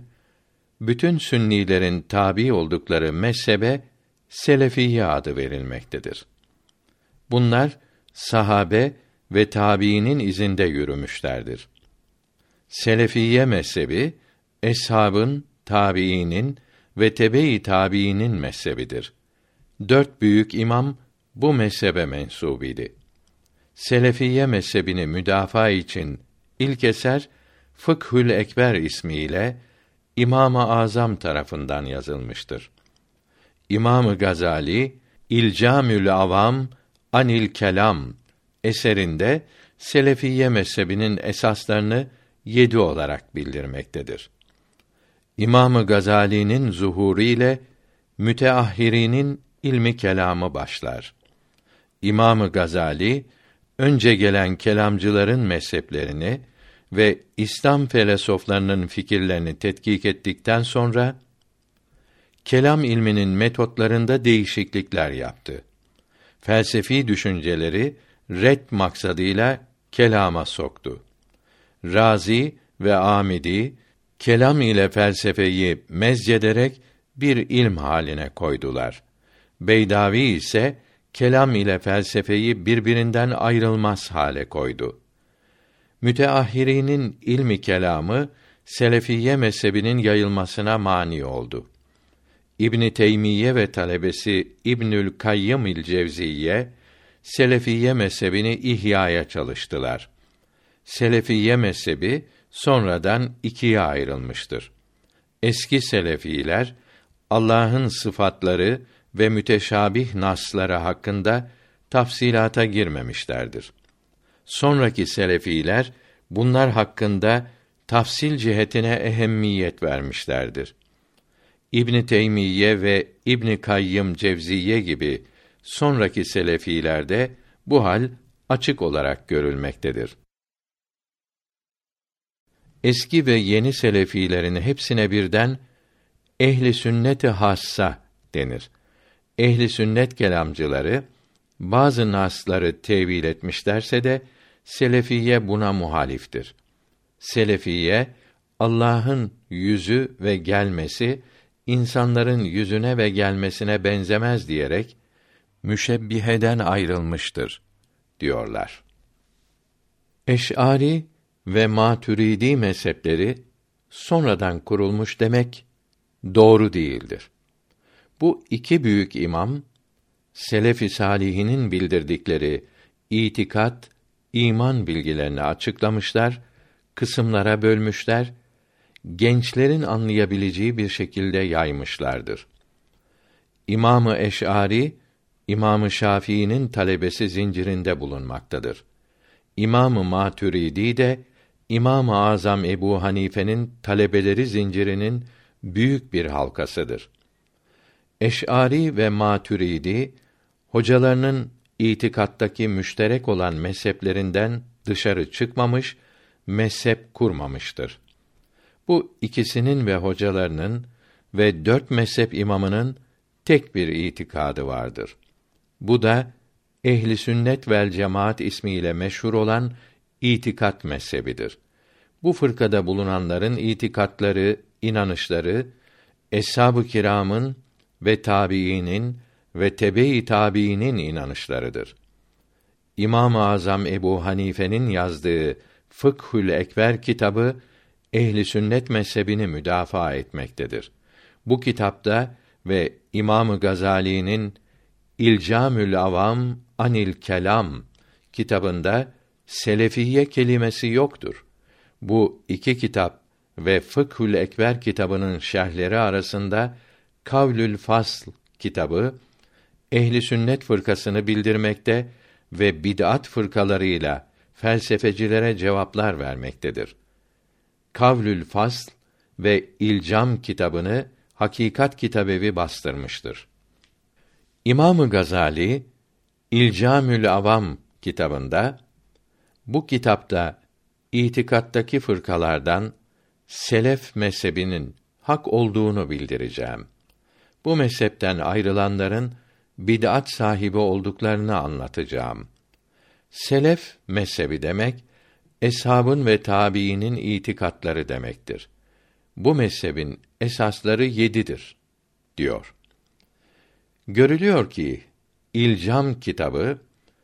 bütün sünnilerin tabi oldukları mezhebe Selefiye adı verilmektedir. Bunlar sahabe ve tabiinin izinde yürümüşlerdir. Selefiye mezhebi eshabın, tabiinin ve tebe-i tabiinin mezhebidir. Dört büyük imam bu mezhebe mensubiydi. Selefiye mezhebini müdafaa için ilk eser Fıkhül Ekber ismiyle İmam-ı Azam tarafından yazılmıştır. İmam Gazali İlcamül Avam Anil Kelam eserinde Selefiye mezhebinin esaslarını yedi olarak bildirmektedir. İmam Gazali'nin zuhuru ile müteahhirinin ilmi kelamı başlar. İmam Gazali önce gelen kelamcıların mezheplerini ve İslam felsefelerinin fikirlerini tetkik ettikten sonra kelam ilminin metotlarında değişiklikler yaptı. Felsefi düşünceleri red maksadıyla kelama soktu. Razi ve Amidi kelam ile felsefeyi mezcederek bir ilm haline koydular. Beydavi ise kelam ile felsefeyi birbirinden ayrılmaz hale koydu. Müteahhirinin ilmi kelamı Selefiye mezhebinin yayılmasına mani oldu. İbn Teymiye ve talebesi İbnül Kayyım il Cevziye Selefiye mezhebini ihyaya çalıştılar. Selefiye mezhebi sonradan ikiye ayrılmıştır. Eski selefiler Allah'ın sıfatları ve müteşabih nasları hakkında tafsilata girmemişlerdir. Sonraki selefiler bunlar hakkında tafsil cihetine ehemmiyet vermişlerdir. İbn Teymiye ve İbn Kayyım Cevziye gibi sonraki selefilerde bu hal açık olarak görülmektedir. Eski ve yeni selefilerin hepsine birden ehli sünneti hassa denir. Ehli sünnet kelamcıları bazı nasları tevil etmişlerse de selefiye buna muhaliftir. Selefiye Allah'ın yüzü ve gelmesi insanların yüzüne ve gelmesine benzemez diyerek müşebbiheden ayrılmıştır diyorlar. Eş'ari ve Maturidi mezhepleri sonradan kurulmuş demek doğru değildir. Bu iki büyük imam selef-i salihinin bildirdikleri itikat, iman bilgilerini açıklamışlar, kısımlara bölmüşler, gençlerin anlayabileceği bir şekilde yaymışlardır. İmamı Eş'ari İmamı Şafii'nin talebesi zincirinde bulunmaktadır. İmamı Maturidi de İmam-ı Azam Ebu Hanife'nin talebeleri zincirinin büyük bir halkasıdır. Eş'ari ve Maturidi hocalarının itikattaki müşterek olan mezheplerinden dışarı çıkmamış, mezhep kurmamıştır. Bu ikisinin ve hocalarının ve dört mezhep imamının tek bir itikadı vardır. Bu da ehli sünnet vel cemaat ismiyle meşhur olan itikat mezhebidir. Bu fırkada bulunanların itikatları, inanışları eshab-ı kiramın ve tabiinin ve tebe-i tabiinin inanışlarıdır. İmam-ı Azam Ebu Hanife'nin yazdığı Fıkhül Ekber kitabı ehli sünnet mezhebini müdafaa etmektedir. Bu kitapta ve İmamı Gazali'nin İlcamül Avam Anil Kelam kitabında selefiye kelimesi yoktur. Bu iki kitap ve Fıkhül Ekber kitabının şerhleri arasında Kavlül Fasl kitabı ehli sünnet fırkasını bildirmekte ve bid'at fırkalarıyla felsefecilere cevaplar vermektedir. Kavlül Fasl ve İlcam kitabını Hakikat Kitabevi bastırmıştır. İmamı Gazali İlcamül Avam kitabında Bu kitapta itikattaki fırkalardan selef mezhebinin hak olduğunu bildireceğim. Bu mezhepten ayrılanların bid'at sahibi olduklarını anlatacağım. Selef mezhebi demek eshabın ve tabiinin itikatları demektir. Bu mezhebin esasları yedidir, diyor. Görülüyor ki, İlcam kitabı,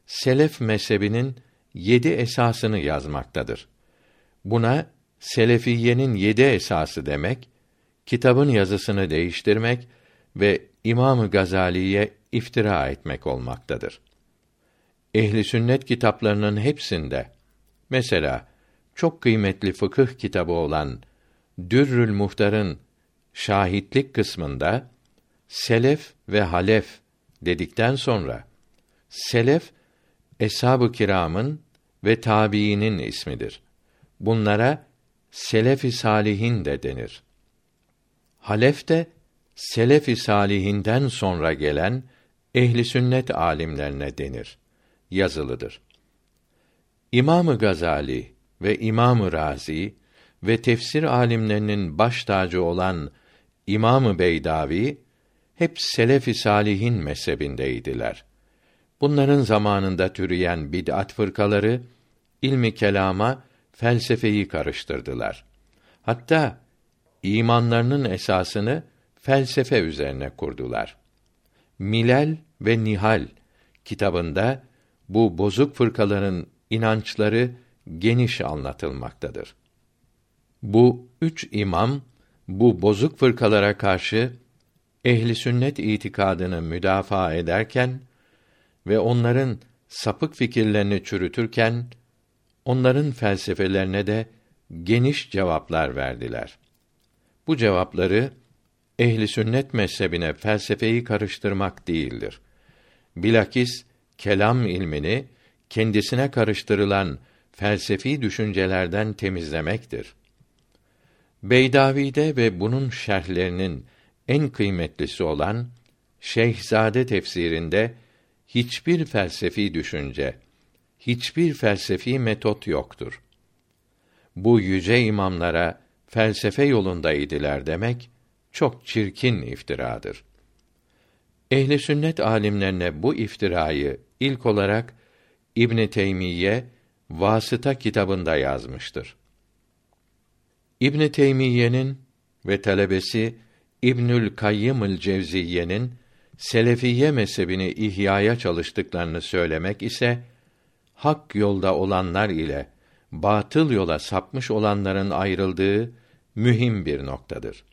Selef mezhebinin yedi esasını yazmaktadır. Buna, Selefiyenin yedi esası demek, kitabın yazısını değiştirmek ve İmam Gazali'ye iftira etmek olmaktadır. Ehli sünnet kitaplarının hepsinde mesela çok kıymetli fıkıh kitabı olan Dürrül Muhtar'ın şahitlik kısmında selef ve halef dedikten sonra selef eshab-ı kiramın ve tabiinin ismidir. Bunlara selef-i salihin de denir. Halef de selef-i salihinden sonra gelen ehli sünnet alimlerine denir. Yazılıdır. İmamı Gazali ve İmamı Razi ve tefsir alimlerinin baş tacı olan İmamı Beydavi hep selef-i salihin mezhebindeydiler. Bunların zamanında türeyen bid'at fırkaları ilmi kelama, felsefeyi karıştırdılar. Hatta imanlarının esasını felsefe üzerine kurdular. Milal ve Nihal kitabında bu bozuk fırkaların inançları geniş anlatılmaktadır. Bu üç imam bu bozuk fırkalara karşı ehli sünnet itikadını müdafaa ederken ve onların sapık fikirlerini çürütürken onların felsefelerine de geniş cevaplar verdiler. Bu cevapları ehli sünnet mezhebine felsefeyi karıştırmak değildir. Bilakis kelam ilmini kendisine karıştırılan felsefi düşüncelerden temizlemektir. Beydavi'de ve bunun şerhlerinin en kıymetlisi olan Şeyhzade tefsirinde hiçbir felsefi düşünce, hiçbir felsefi metot yoktur. Bu yüce imamlara felsefe yolunda idiler demek çok çirkin iftiradır. Ehli sünnet alimlerine bu iftirayı ilk olarak İbn Teymiyye Vasıta kitabında yazmıştır. İbn Teymiyye'nin ve talebesi İbnül Kayyım'ül Cevziyye'nin Selefiye mezhebini ihyaya çalıştıklarını söylemek ise hak yolda olanlar ile batıl yola sapmış olanların ayrıldığı mühim bir noktadır.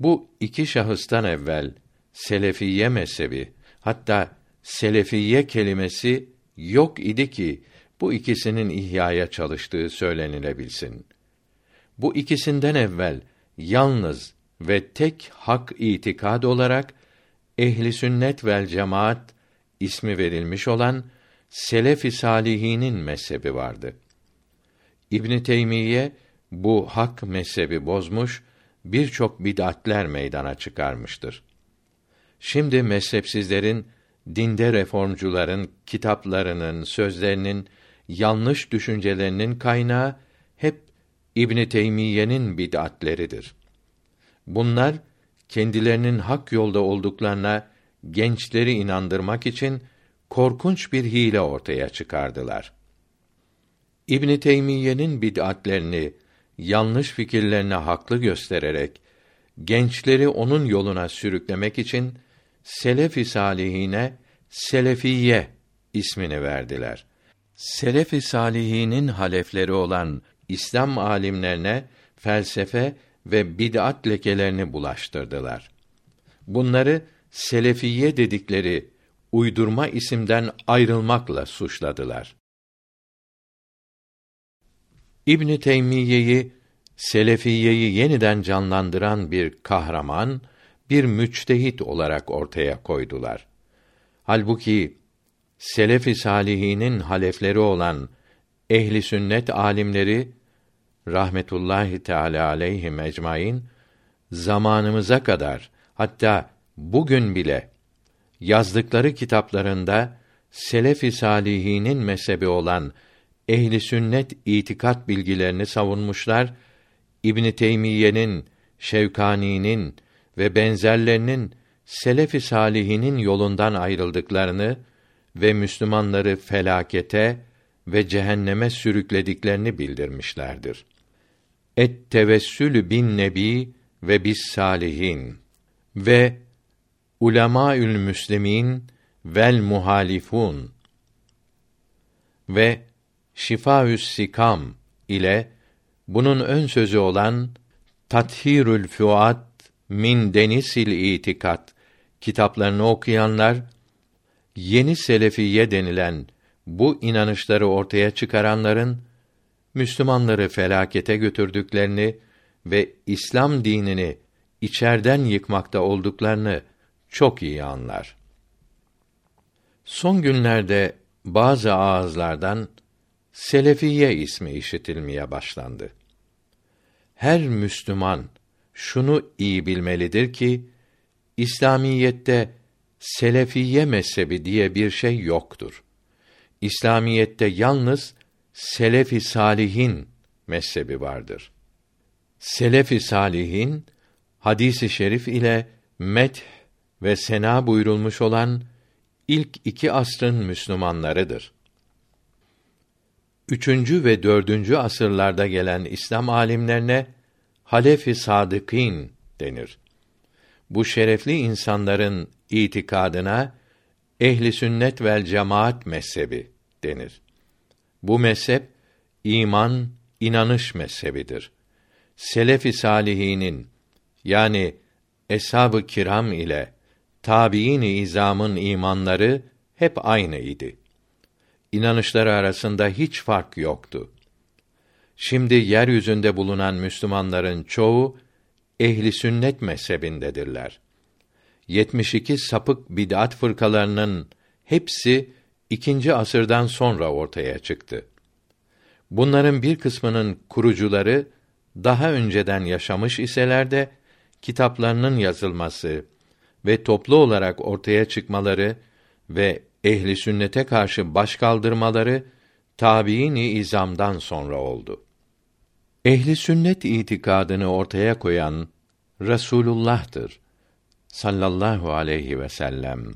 Bu iki şahıstan evvel Selefiye mezhebi hatta Selefiye kelimesi yok idi ki bu ikisinin ihyaya çalıştığı söylenilebilsin. Bu ikisinden evvel yalnız ve tek hak itikad olarak ehli sünnet vel cemaat ismi verilmiş olan selef-i salihinin mezhebi vardı. İbn Teymiye bu hak mezhebi bozmuş, birçok bid'atler meydana çıkarmıştır. Şimdi mezhepsizlerin dinde reformcuların kitaplarının, sözlerinin, yanlış düşüncelerinin kaynağı hep İbn Teymiyye'nin bid'atleridir. Bunlar kendilerinin hak yolda olduklarına gençleri inandırmak için korkunç bir hile ortaya çıkardılar. İbn Teymiyye'nin bid'atlerini, yanlış fikirlerini haklı göstererek gençleri onun yoluna sürüklemek için selef-i salihine selefiye ismini verdiler. Selef-i salihinin halefleri olan İslam alimlerine felsefe ve bid'at lekelerini bulaştırdılar. Bunları selefiye dedikleri uydurma isimden ayrılmakla suçladılar. İbn Teymiyye'yi Selefiyeyi yeniden canlandıran bir kahraman, bir müçtehit olarak ortaya koydular. Halbuki selef-i salihinin halefleri olan ehli sünnet alimleri rahmetullahi teala aleyhi ecmaîn zamanımıza kadar hatta bugün bile yazdıkları kitaplarında selef-i salihinin mezhebi olan ehli sünnet itikat bilgilerini savunmuşlar. İbn Teymiyye'nin, Şevkani'nin ve benzerlerinin selef-i salihinin yolundan ayrıldıklarını ve Müslümanları felakete ve cehenneme sürüklediklerini bildirmişlerdir. Et tevessülü bin nebi ve bis salihin ve ulemaül müslimin vel muhalifun ve şifaü's sikam ile bunun ön sözü olan Tathirül Fuat min Denisil İtikat kitaplarını okuyanlar yeni selefiye denilen bu inanışları ortaya çıkaranların Müslümanları felakete götürdüklerini ve İslam dinini içerden yıkmakta olduklarını çok iyi anlar. Son günlerde bazı ağızlardan Selefiye ismi işitilmeye başlandı. Her Müslüman şunu iyi bilmelidir ki İslamiyette Selefiye mezhebi diye bir şey yoktur. İslamiyette yalnız Selefi Salihin mezhebi vardır. Selefi Salihin hadisi şerif ile met ve sena buyurulmuş olan ilk iki asrın Müslümanlarıdır. Üçüncü ve dördüncü asırlarda gelen İslam alimlerine Halefi Sadıkîn denir. Bu şerefli insanların itikadına ehli sünnet vel cemaat mezhebi denir. Bu mezhep iman, inanış mezhebidir. Selefi salihinin yani eshab-ı kiram ile tabiin-i izamın imanları hep aynı idi. İnanışları arasında hiç fark yoktu. Şimdi yeryüzünde bulunan Müslümanların çoğu ehli sünnet mezhebindedirler. 72 sapık bid'at fırkalarının hepsi ikinci asırdan sonra ortaya çıktı. Bunların bir kısmının kurucuları daha önceden yaşamış iseler de kitaplarının yazılması ve toplu olarak ortaya çıkmaları ve ehli sünnete karşı baş kaldırmaları tabiini izamdan sonra oldu. Ehli sünnet itikadını ortaya koyan Resulullah'tır sallallahu aleyhi ve sellem.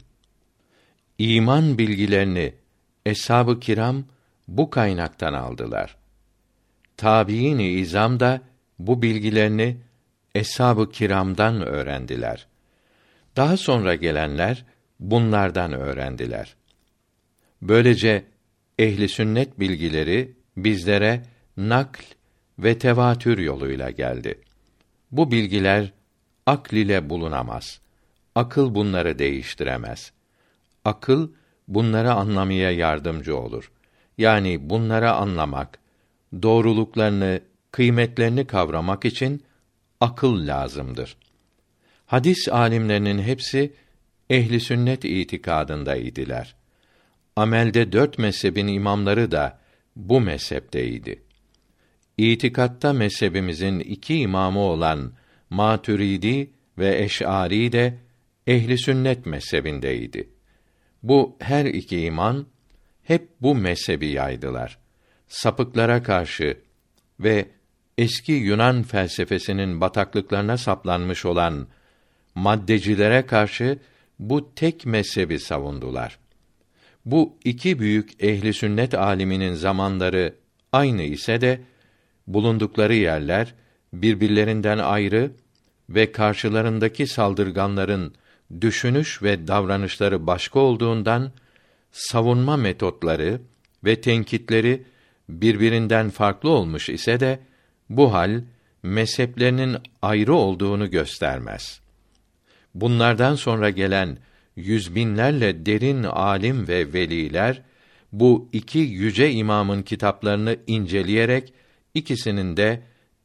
İman bilgilerini eshab-ı kiram bu kaynaktan aldılar. Tabiini izam da bu bilgilerini eshab-ı kiramdan öğrendiler. Daha sonra gelenler bunlardan öğrendiler. Böylece ehli sünnet bilgileri bizlere nakl ve tevatür yoluyla geldi. Bu bilgiler akl ile bulunamaz. Akıl bunları değiştiremez. Akıl bunları anlamaya yardımcı olur. Yani bunları anlamak, doğruluklarını, kıymetlerini kavramak için akıl lazımdır. Hadis alimlerinin hepsi ehli sünnet itikadında idiler. Amelde dört mezhebin imamları da bu mezhepteydi. İtikatta mezhebimizin iki imamı olan Maturidi ve Eş'ari de ehli sünnet mezhebindeydi. Bu her iki iman hep bu mezhebi yaydılar. Sapıklara karşı ve eski Yunan felsefesinin bataklıklarına saplanmış olan maddecilere karşı bu tek mezhebi savundular. Bu iki büyük ehli sünnet aliminin zamanları aynı ise de bulundukları yerler birbirlerinden ayrı ve karşılarındaki saldırganların düşünüş ve davranışları başka olduğundan savunma metotları ve tenkitleri birbirinden farklı olmuş ise de bu hal mezheplerinin ayrı olduğunu göstermez. Bunlardan sonra gelen yüz binlerle derin alim ve veliler bu iki yüce imamın kitaplarını inceleyerek ikisinin de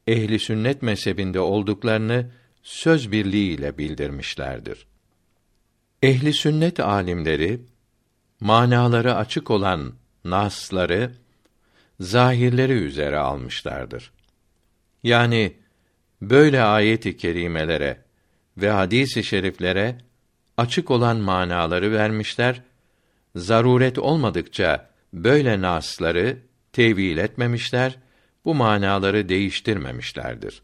ehli sünnet mezhebinde olduklarını söz birliğiyle bildirmişlerdir. Ehli sünnet alimleri manaları açık olan nasları zahirleri üzere almışlardır. Yani böyle ayet-i kerimelere ve hadis-i şeriflere açık olan manaları vermişler. Zaruret olmadıkça böyle nasları tevil etmemişler, bu manaları değiştirmemişlerdir.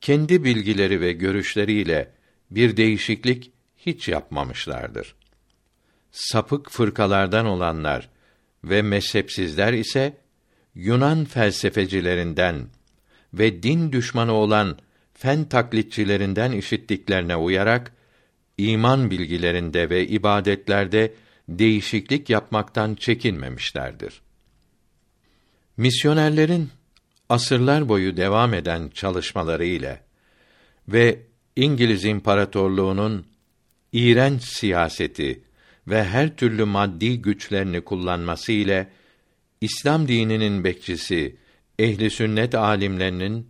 Kendi bilgileri ve görüşleriyle bir değişiklik hiç yapmamışlardır. Sapık fırkalardan olanlar ve mezhepsizler ise Yunan felsefecilerinden ve din düşmanı olan fen taklitçilerinden işittiklerine uyarak iman bilgilerinde ve ibadetlerde değişiklik yapmaktan çekinmemişlerdir. Misyonerlerin asırlar boyu devam eden çalışmaları ile ve İngiliz İmparatorluğu'nun iğrenç siyaseti ve her türlü maddi güçlerini kullanması ile İslam dininin bekçisi ehli sünnet alimlerinin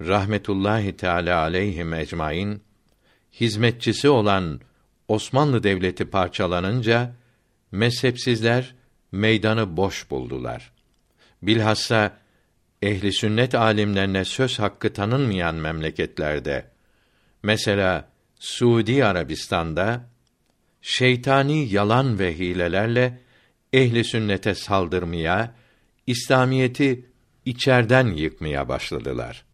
rahmetullahi teala aleyhim ecmaîn hizmetçisi olan Osmanlı Devleti parçalanınca mezhepsizler meydanı boş buldular. Bilhassa ehli sünnet alimlerine söz hakkı tanınmayan memleketlerde mesela Suudi Arabistan'da şeytani yalan ve hilelerle ehli sünnete saldırmaya, İslamiyeti içerden yıkmaya başladılar.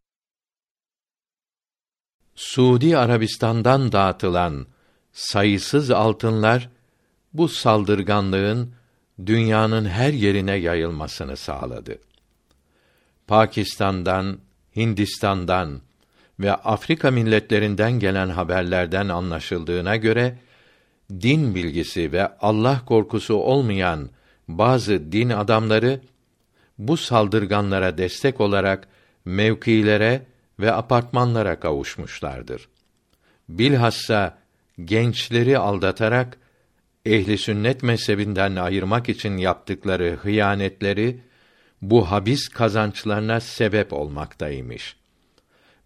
Suudi Arabistan'dan dağıtılan sayısız altınlar bu saldırganlığın dünyanın her yerine yayılmasını sağladı. Pakistan'dan, Hindistan'dan ve Afrika milletlerinden gelen haberlerden anlaşıldığına göre din bilgisi ve Allah korkusu olmayan bazı din adamları bu saldırganlara destek olarak mevkilere ve apartmanlara kavuşmuşlardır. Bilhassa gençleri aldatarak ehli sünnet mezhebinden ayırmak için yaptıkları hıyanetleri bu habis kazançlarına sebep olmaktaymış.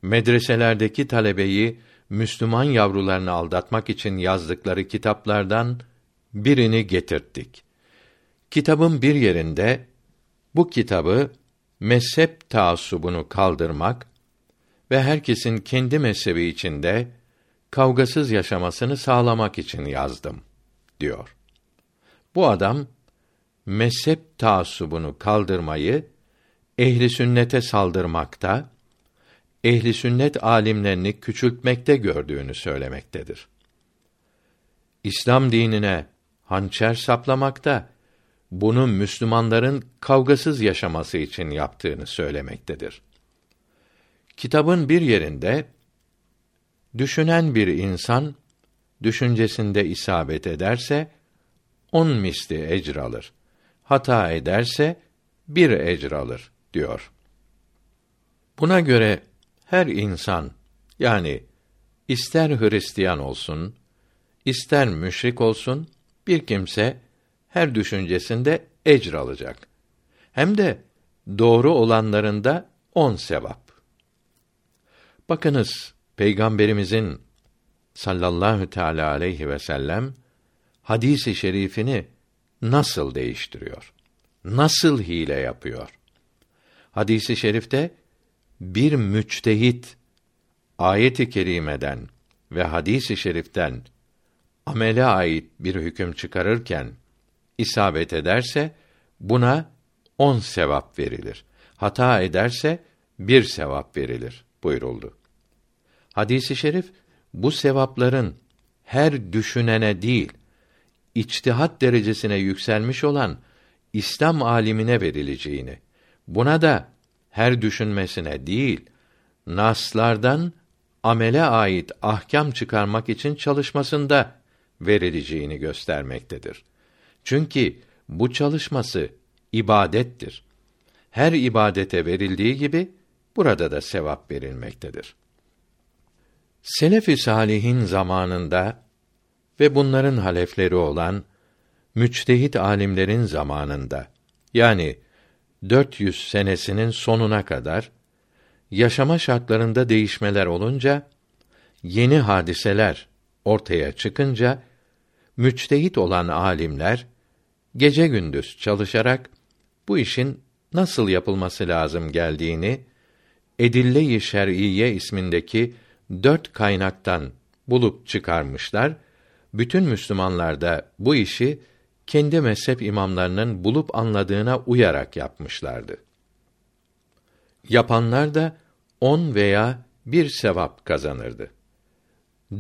Medreselerdeki talebeyi Müslüman yavrularını aldatmak için yazdıkları kitaplardan birini getirttik. Kitabın bir yerinde bu kitabı mezhep taassubunu kaldırmak ve herkesin kendi mezhebi içinde kavgasız yaşamasını sağlamak için yazdım diyor. Bu adam mezhep taassubunu kaldırmayı ehli sünnete saldırmakta, ehli sünnet alimlerini küçültmekte gördüğünü söylemektedir. İslam dinine hançer saplamakta, bunu Müslümanların kavgasız yaşaması için yaptığını söylemektedir. Kitabın bir yerinde düşünen bir insan düşüncesinde isabet ederse on misli ecr alır. Hata ederse bir ecr alır diyor. Buna göre her insan yani ister Hristiyan olsun, ister müşrik olsun bir kimse her düşüncesinde ecr alacak. Hem de doğru olanlarında on sevap. Bakınız Peygamberimizin sallallahu teala aleyhi ve sellem hadisi şerifini nasıl değiştiriyor? Nasıl hile yapıyor? Hadisi şerifte bir müçtehit ayet-i kerimeden ve hadisi şeriften amele ait bir hüküm çıkarırken isabet ederse buna on sevap verilir. Hata ederse bir sevap verilir buyuruldu. Hadisi şerif bu sevapların her düşünene değil, içtihat derecesine yükselmiş olan İslam alimine verileceğini, buna da her düşünmesine değil, naslardan amele ait ahkam çıkarmak için çalışmasında verileceğini göstermektedir. Çünkü bu çalışması ibadettir. Her ibadete verildiği gibi burada da sevap verilmektedir. Selef-i salihin zamanında ve bunların halefleri olan müçtehit alimlerin zamanında yani 400 senesinin sonuna kadar yaşama şartlarında değişmeler olunca yeni hadiseler ortaya çıkınca müçtehit olan alimler gece gündüz çalışarak bu işin nasıl yapılması lazım geldiğini Edille-i Şer'iyye ismindeki dört kaynaktan bulup çıkarmışlar. Bütün Müslümanlar da bu işi kendi mezhep imamlarının bulup anladığına uyarak yapmışlardı. Yapanlar da on veya bir sevap kazanırdı.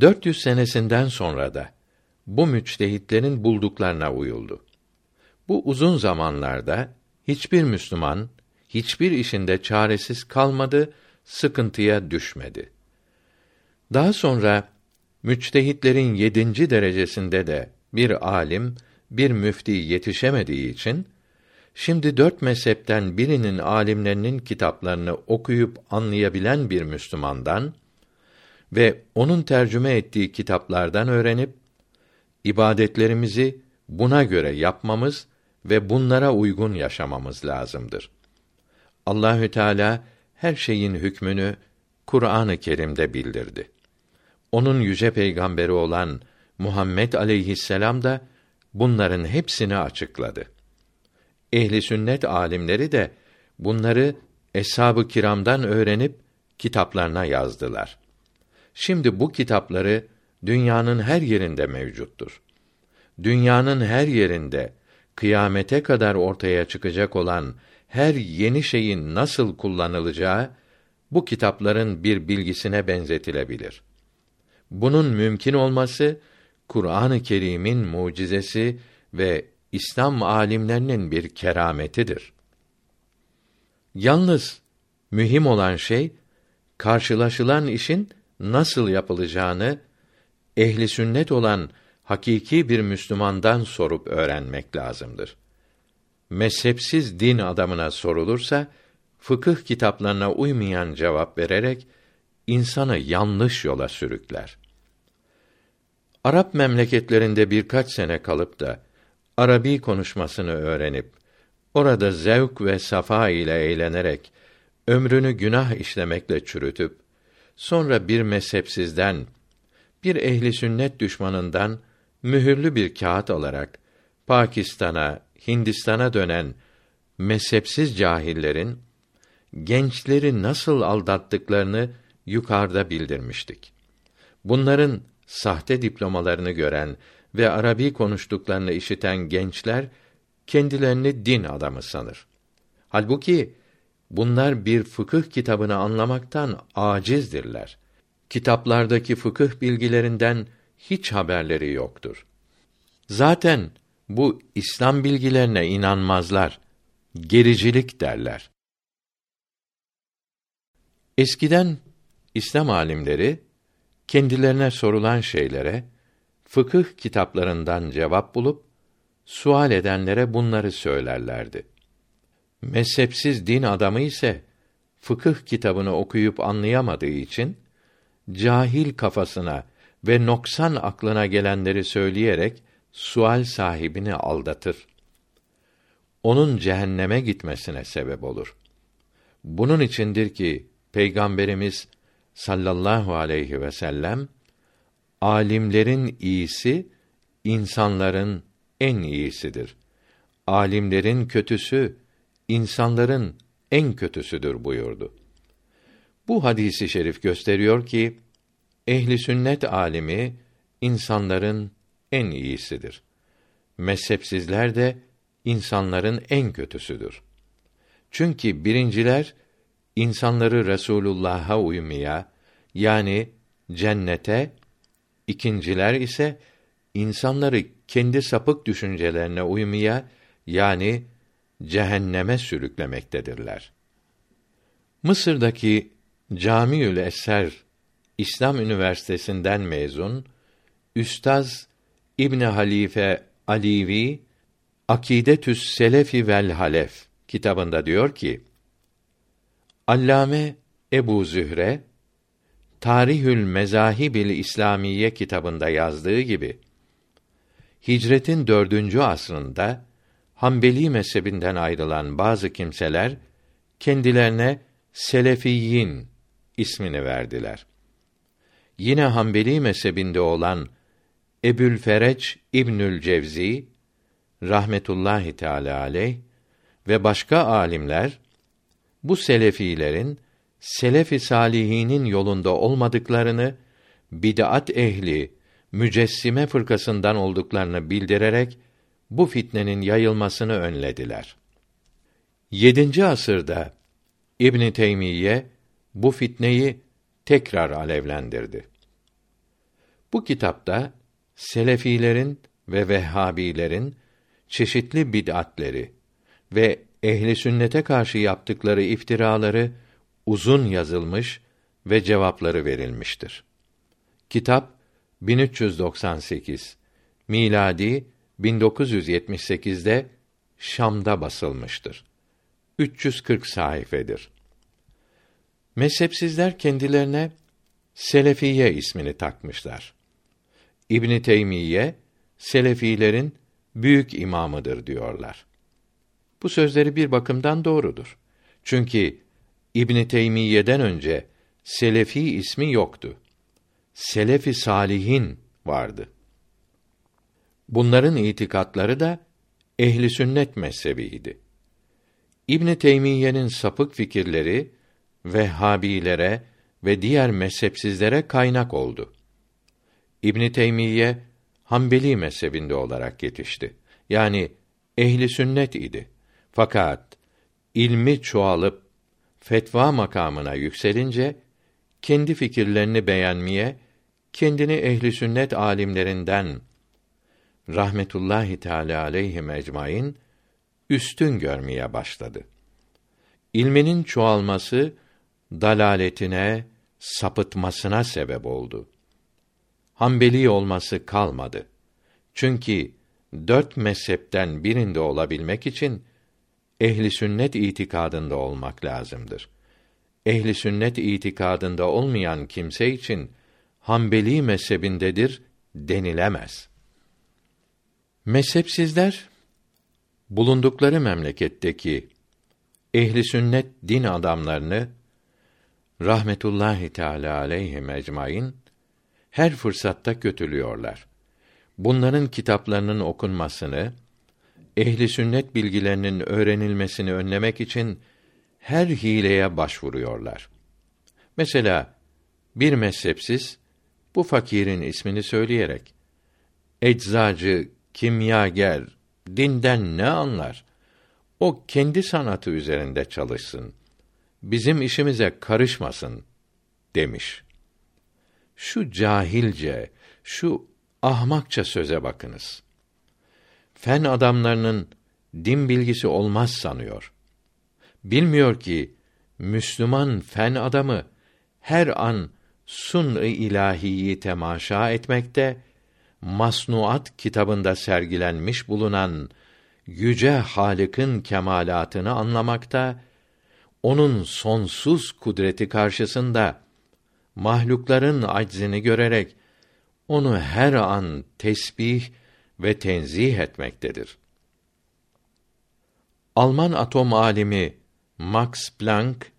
400 senesinden sonra da bu müçtehitlerin bulduklarına uyuldu. Bu uzun zamanlarda hiçbir Müslüman hiçbir işinde çaresiz kalmadı, sıkıntıya düşmedi. Daha sonra müçtehitlerin yedinci derecesinde de bir alim, bir müfti yetişemediği için şimdi dört mezhepten birinin alimlerinin kitaplarını okuyup anlayabilen bir Müslümandan ve onun tercüme ettiği kitaplardan öğrenip ibadetlerimizi buna göre yapmamız ve bunlara uygun yaşamamız lazımdır. Allahü Teala her şeyin hükmünü Kur'an-ı Kerim'de bildirdi. Onun yüce peygamberi olan Muhammed aleyhisselam da bunların hepsini açıkladı. Ehli sünnet alimleri de bunları eshab-ı kiramdan öğrenip kitaplarına yazdılar. Şimdi bu kitapları dünyanın her yerinde mevcuttur. Dünyanın her yerinde kıyamete kadar ortaya çıkacak olan her yeni şeyin nasıl kullanılacağı bu kitapların bir bilgisine benzetilebilir. Bunun mümkün olması Kur'an-ı Kerim'in mucizesi ve İslam alimlerinin bir kerametidir. Yalnız mühim olan şey karşılaşılan işin nasıl yapılacağını ehli sünnet olan hakiki bir Müslümandan sorup öğrenmek lazımdır. Mezhepsiz din adamına sorulursa fıkıh kitaplarına uymayan cevap vererek insanı yanlış yola sürükler. Arap memleketlerinde birkaç sene kalıp da Arabi konuşmasını öğrenip orada zevk ve safa ile eğlenerek ömrünü günah işlemekle çürütüp sonra bir mezhepsizden bir ehli sünnet düşmanından mühürlü bir kağıt alarak Pakistan'a, Hindistan'a dönen mezhepsiz cahillerin gençleri nasıl aldattıklarını yukarıda bildirmiştik. Bunların sahte diplomalarını gören ve Arabi konuştuklarını işiten gençler kendilerini din adamı sanır. Halbuki bunlar bir fıkıh kitabını anlamaktan acizdirler. Kitaplardaki fıkıh bilgilerinden hiç haberleri yoktur. Zaten bu İslam bilgilerine inanmazlar. Gericilik derler. Eskiden İslam alimleri kendilerine sorulan şeylere fıkıh kitaplarından cevap bulup sual edenlere bunları söylerlerdi. Mezhepsiz din adamı ise fıkıh kitabını okuyup anlayamadığı için cahil kafasına ve noksan aklına gelenleri söyleyerek sual sahibini aldatır. Onun cehenneme gitmesine sebep olur. Bunun içindir ki Peygamberimiz sallallahu aleyhi ve sellem alimlerin iyisi insanların en iyisidir. Alimlerin kötüsü insanların en kötüsüdür buyurdu. Bu hadisi şerif gösteriyor ki ehli sünnet alimi insanların en iyisidir. Mezhepsizler de insanların en kötüsüdür. Çünkü birinciler insanları Resulullah'a uymaya yani cennete, ikinciler ise insanları kendi sapık düşüncelerine uymaya yani cehenneme sürüklemektedirler. Mısır'daki Camiül Eser İslam Üniversitesi'nden mezun Üstaz İbn Halife Alivi Akidetüs Selefi vel Halef kitabında diyor ki Allame Ebu Zühre Tarihül Mezahibil İslamiye kitabında yazdığı gibi Hicretin dördüncü asrında Hanbeli mezhebinden ayrılan bazı kimseler kendilerine Selefiyin ismini verdiler. Yine Hanbeli mezhebinde olan Ebül Fereç İbnül Cevzi rahmetullahi teala aleyh ve başka alimler bu selefilerin selef-i salihinin yolunda olmadıklarını bid'at ehli mücessime fırkasından olduklarını bildirerek bu fitnenin yayılmasını önlediler. 7. asırda İbn Teymiyye bu fitneyi tekrar alevlendirdi. Bu kitapta selefilerin ve vehhabilerin çeşitli bid'atleri ve ehli sünnete karşı yaptıkları iftiraları uzun yazılmış ve cevapları verilmiştir. Kitap 1398 miladi 1978'de Şam'da basılmıştır. 340 sayfedir. Mezhepsizler kendilerine Selefiye ismini takmışlar. İbn Teymiyye Selefilerin büyük imamıdır diyorlar. Bu sözleri bir bakımdan doğrudur. Çünkü İbn Teymiyye'den önce Selefi ismi yoktu. Selefi salihin vardı. Bunların itikatları da ehli sünnet mezhebiydi. İbn Teymiyye'nin sapık fikirleri Vehhabilere ve diğer mezhepsizlere kaynak oldu. İbn Teymiyye Hanbeli mezhebinde olarak yetişti. Yani ehli sünnet idi. Fakat ilmi çoğalıp fetva makamına yükselince kendi fikirlerini beğenmeye, kendini ehli sünnet alimlerinden rahmetullahi teala aleyhi ecmaîn üstün görmeye başladı. İlminin çoğalması dalaletine, sapıtmasına sebep oldu. Hanbeli olması kalmadı. Çünkü dört mezhepten birinde olabilmek için ehli sünnet itikadında olmak lazımdır. Ehli sünnet itikadında olmayan kimse için Hanbeli mezhebindedir denilemez. Mezhepsizler bulundukları memleketteki ehli sünnet din adamlarını rahmetullahi teala aleyhi ecmaîn her fırsatta kötülüyorlar. Bunların kitaplarının okunmasını, ehli sünnet bilgilerinin öğrenilmesini önlemek için her hileye başvuruyorlar. Mesela bir mezhepsiz bu fakirin ismini söyleyerek eczacı, kimyager, dinden ne anlar? O kendi sanatı üzerinde çalışsın. Bizim işimize karışmasın demiş. Şu cahilce, şu ahmakça söze bakınız. Fen adamlarının din bilgisi olmaz sanıyor. Bilmiyor ki Müslüman fen adamı her an sun-ı ilahiyi temaşa etmekte, Masnuat kitabında sergilenmiş bulunan yüce Halık'ın kemalatını anlamakta, onun sonsuz kudreti karşısında mahlukların aczini görerek onu her an tesbih ve tenzih etmektedir. Alman atom alimi Max Planck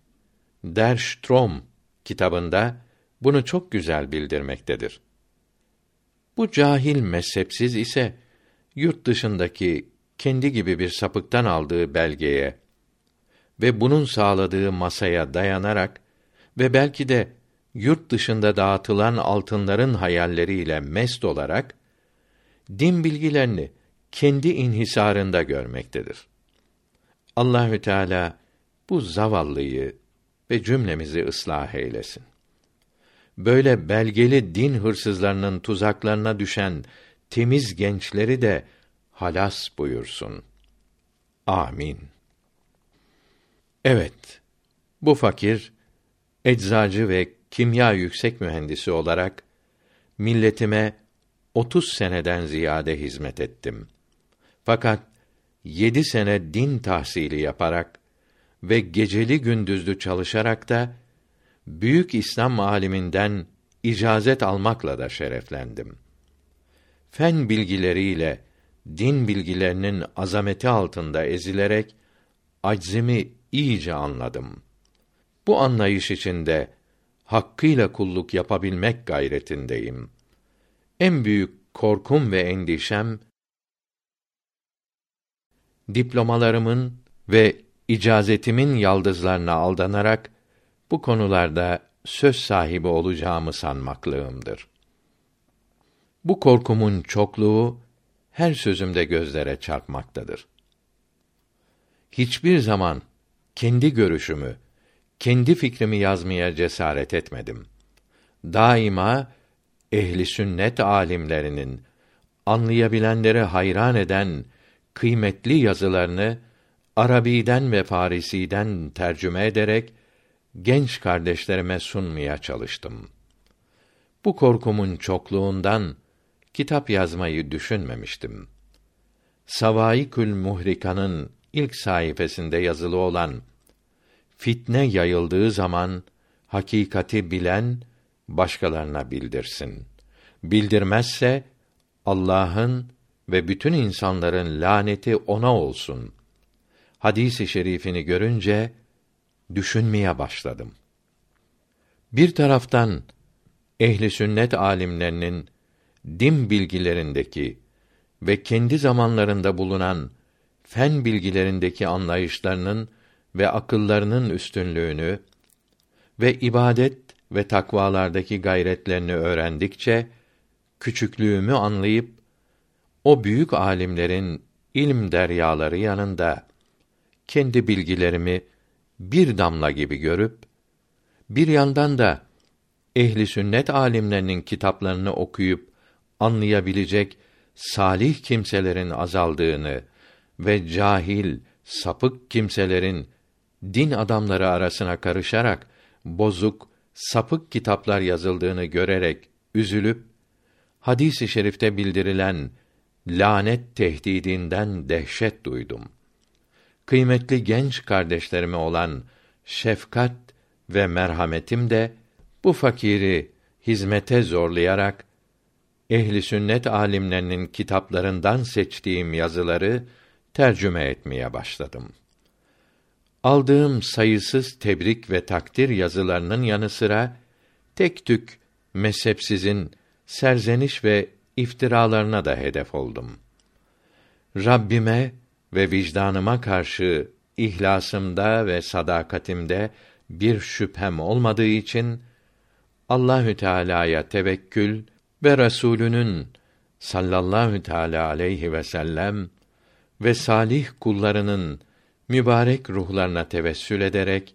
Der Strom kitabında bunu çok güzel bildirmektedir. Bu cahil mezhepsiz ise yurt dışındaki kendi gibi bir sapıktan aldığı belgeye ve bunun sağladığı masaya dayanarak ve belki de yurt dışında dağıtılan altınların hayalleriyle mest olarak din bilgilerini kendi inhisarında görmektedir. Allahü Teala bu zavallıyı ve cümlemizi ıslah eylesin. Böyle belgeli din hırsızlarının tuzaklarına düşen temiz gençleri de halas buyursun. Amin. Evet, bu fakir eczacı ve kimya yüksek mühendisi olarak milletime 30 seneden ziyade hizmet ettim. Fakat yedi sene din tahsili yaparak ve geceli gündüzlü çalışarak da büyük İslam aliminden icazet almakla da şereflendim. Fen bilgileriyle din bilgilerinin azameti altında ezilerek aczimi iyice anladım. Bu anlayış içinde hakkıyla kulluk yapabilmek gayretindeyim. En büyük korkum ve endişem diplomalarımın ve icazetimin yaldızlarına aldanarak bu konularda söz sahibi olacağımı sanmaklığımdır. Bu korkumun çokluğu her sözümde gözlere çarpmaktadır. Hiçbir zaman kendi görüşümü, kendi fikrimi yazmaya cesaret etmedim. Daima ehli sünnet alimlerinin anlayabilenleri hayran eden kıymetli yazılarını Arabiden ve Farisiden tercüme ederek genç kardeşlerime sunmaya çalıştım. Bu korkumun çokluğundan kitap yazmayı düşünmemiştim. Savaikül Muhrika'nın ilk sayfasında yazılı olan fitne yayıldığı zaman hakikati bilen başkalarına bildirsin. Bildirmezse Allah'ın ve bütün insanların laneti ona olsun. Hadisi şerifini görünce düşünmeye başladım. Bir taraftan ehli sünnet alimlerinin din bilgilerindeki ve kendi zamanlarında bulunan fen bilgilerindeki anlayışlarının ve akıllarının üstünlüğünü ve ibadet ve takvalardaki gayretlerini öğrendikçe küçüklüğümü anlayıp o büyük alimlerin ilm deryaları yanında kendi bilgilerimi bir damla gibi görüp bir yandan da ehli sünnet alimlerinin kitaplarını okuyup anlayabilecek salih kimselerin azaldığını ve cahil, sapık kimselerin din adamları arasına karışarak bozuk, sapık kitaplar yazıldığını görerek üzülüp hadisi i şerifte bildirilen lanet tehdidinden dehşet duydum. Kıymetli genç kardeşlerime olan şefkat ve merhametim de bu fakiri hizmete zorlayarak ehli sünnet alimlerinin kitaplarından seçtiğim yazıları tercüme etmeye başladım. Aldığım sayısız tebrik ve takdir yazılarının yanı sıra tek tük mezhepsizin serzeniş ve iftiralarına da hedef oldum. Rabbime ve vicdanıma karşı ihlasımda ve sadakatimde bir şüphem olmadığı için Allahü Teala'ya tevekkül ve Resulünün sallallahu teala aleyhi ve sellem ve salih kullarının mübarek ruhlarına tevessül ederek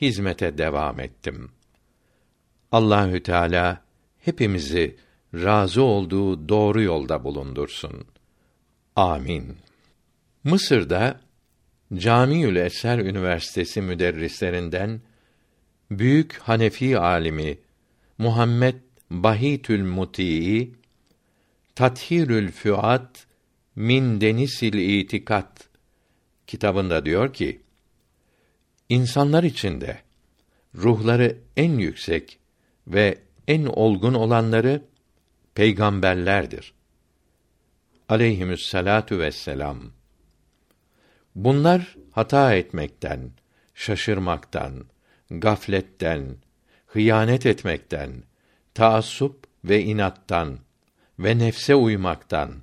hizmete devam ettim. Allahü Teala hepimizi razı olduğu doğru yolda bulundursun. Amin. Mısır'da Camiül Eser Üniversitesi müderrislerinden büyük Hanefi alimi Muhammed Bahitül Muti'i Tathirül Füat min Denisil İtikat kitabında diyor ki insanlar içinde ruhları en yüksek ve en olgun olanları peygamberlerdir. Aleyhimüsselatu vesselam. Bunlar hata etmekten, şaşırmaktan, gafletten, hıyanet etmekten, taassup ve inattan ve nefse uymaktan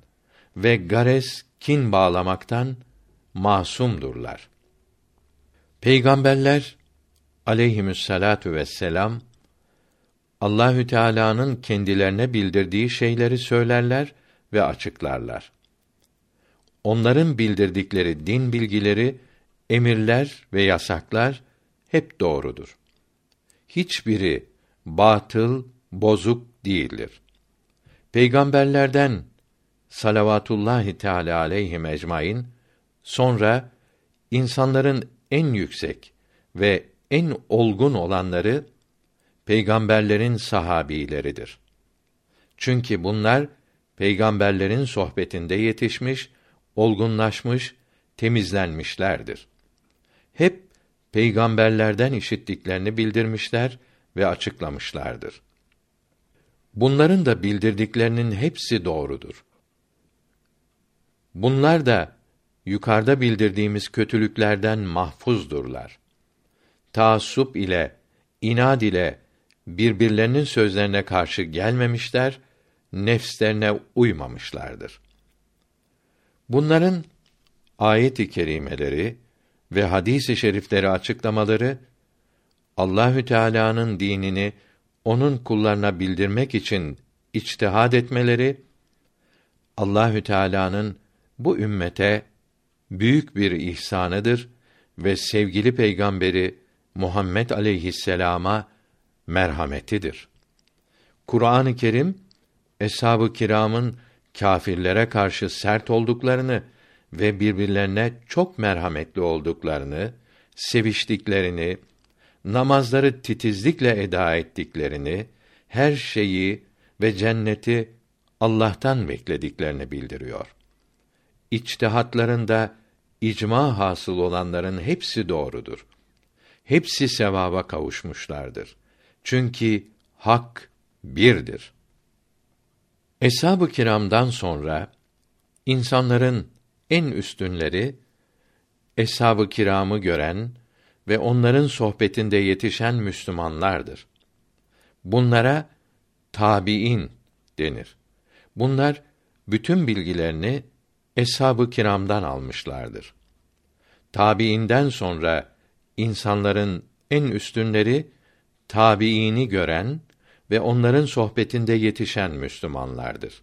ve gares kin bağlamaktan masumdurlar. Peygamberler aleyhimüsselatu vesselam Allahü Teala'nın kendilerine bildirdiği şeyleri söylerler ve açıklarlar. Onların bildirdikleri din bilgileri, emirler ve yasaklar hep doğrudur. Hiçbiri batıl, bozuk değildir. Peygamberlerden salavatullahi teala aleyhi ecmaîn sonra insanların en yüksek ve en olgun olanları peygamberlerin sahabileridir. Çünkü bunlar peygamberlerin sohbetinde yetişmiş, olgunlaşmış, temizlenmişlerdir. Hep peygamberlerden işittiklerini bildirmişler ve açıklamışlardır. Bunların da bildirdiklerinin hepsi doğrudur. Bunlar da yukarıda bildirdiğimiz kötülüklerden mahfuzdurlar. Taassup ile, inad ile birbirlerinin sözlerine karşı gelmemişler, nefslerine uymamışlardır. Bunların ayet-i kerimeleri ve hadis-i şerifleri açıklamaları Allahü Teala'nın dinini onun kullarına bildirmek için içtihad etmeleri Allahü Teala'nın bu ümmete büyük bir ihsanıdır ve sevgili peygamberi Muhammed aleyhisselama merhametidir. Kur'an-ı Kerim eshab-ı kiramın kâfirlere karşı sert olduklarını ve birbirlerine çok merhametli olduklarını, seviştiklerini, namazları titizlikle eda ettiklerini, her şeyi ve cenneti Allah'tan beklediklerini bildiriyor. İçtihatlarında icma hasıl olanların hepsi doğrudur. Hepsi sevaba kavuşmuşlardır. Çünkü hak birdir. Eshab-ı kiramdan sonra insanların en üstünleri eshab-ı kiramı gören ve onların sohbetinde yetişen Müslümanlardır. Bunlara tabiin denir. Bunlar bütün bilgilerini eshab-ı kiramdan almışlardır. Tabiinden sonra insanların en üstünleri tabiini gören ve onların sohbetinde yetişen Müslümanlardır.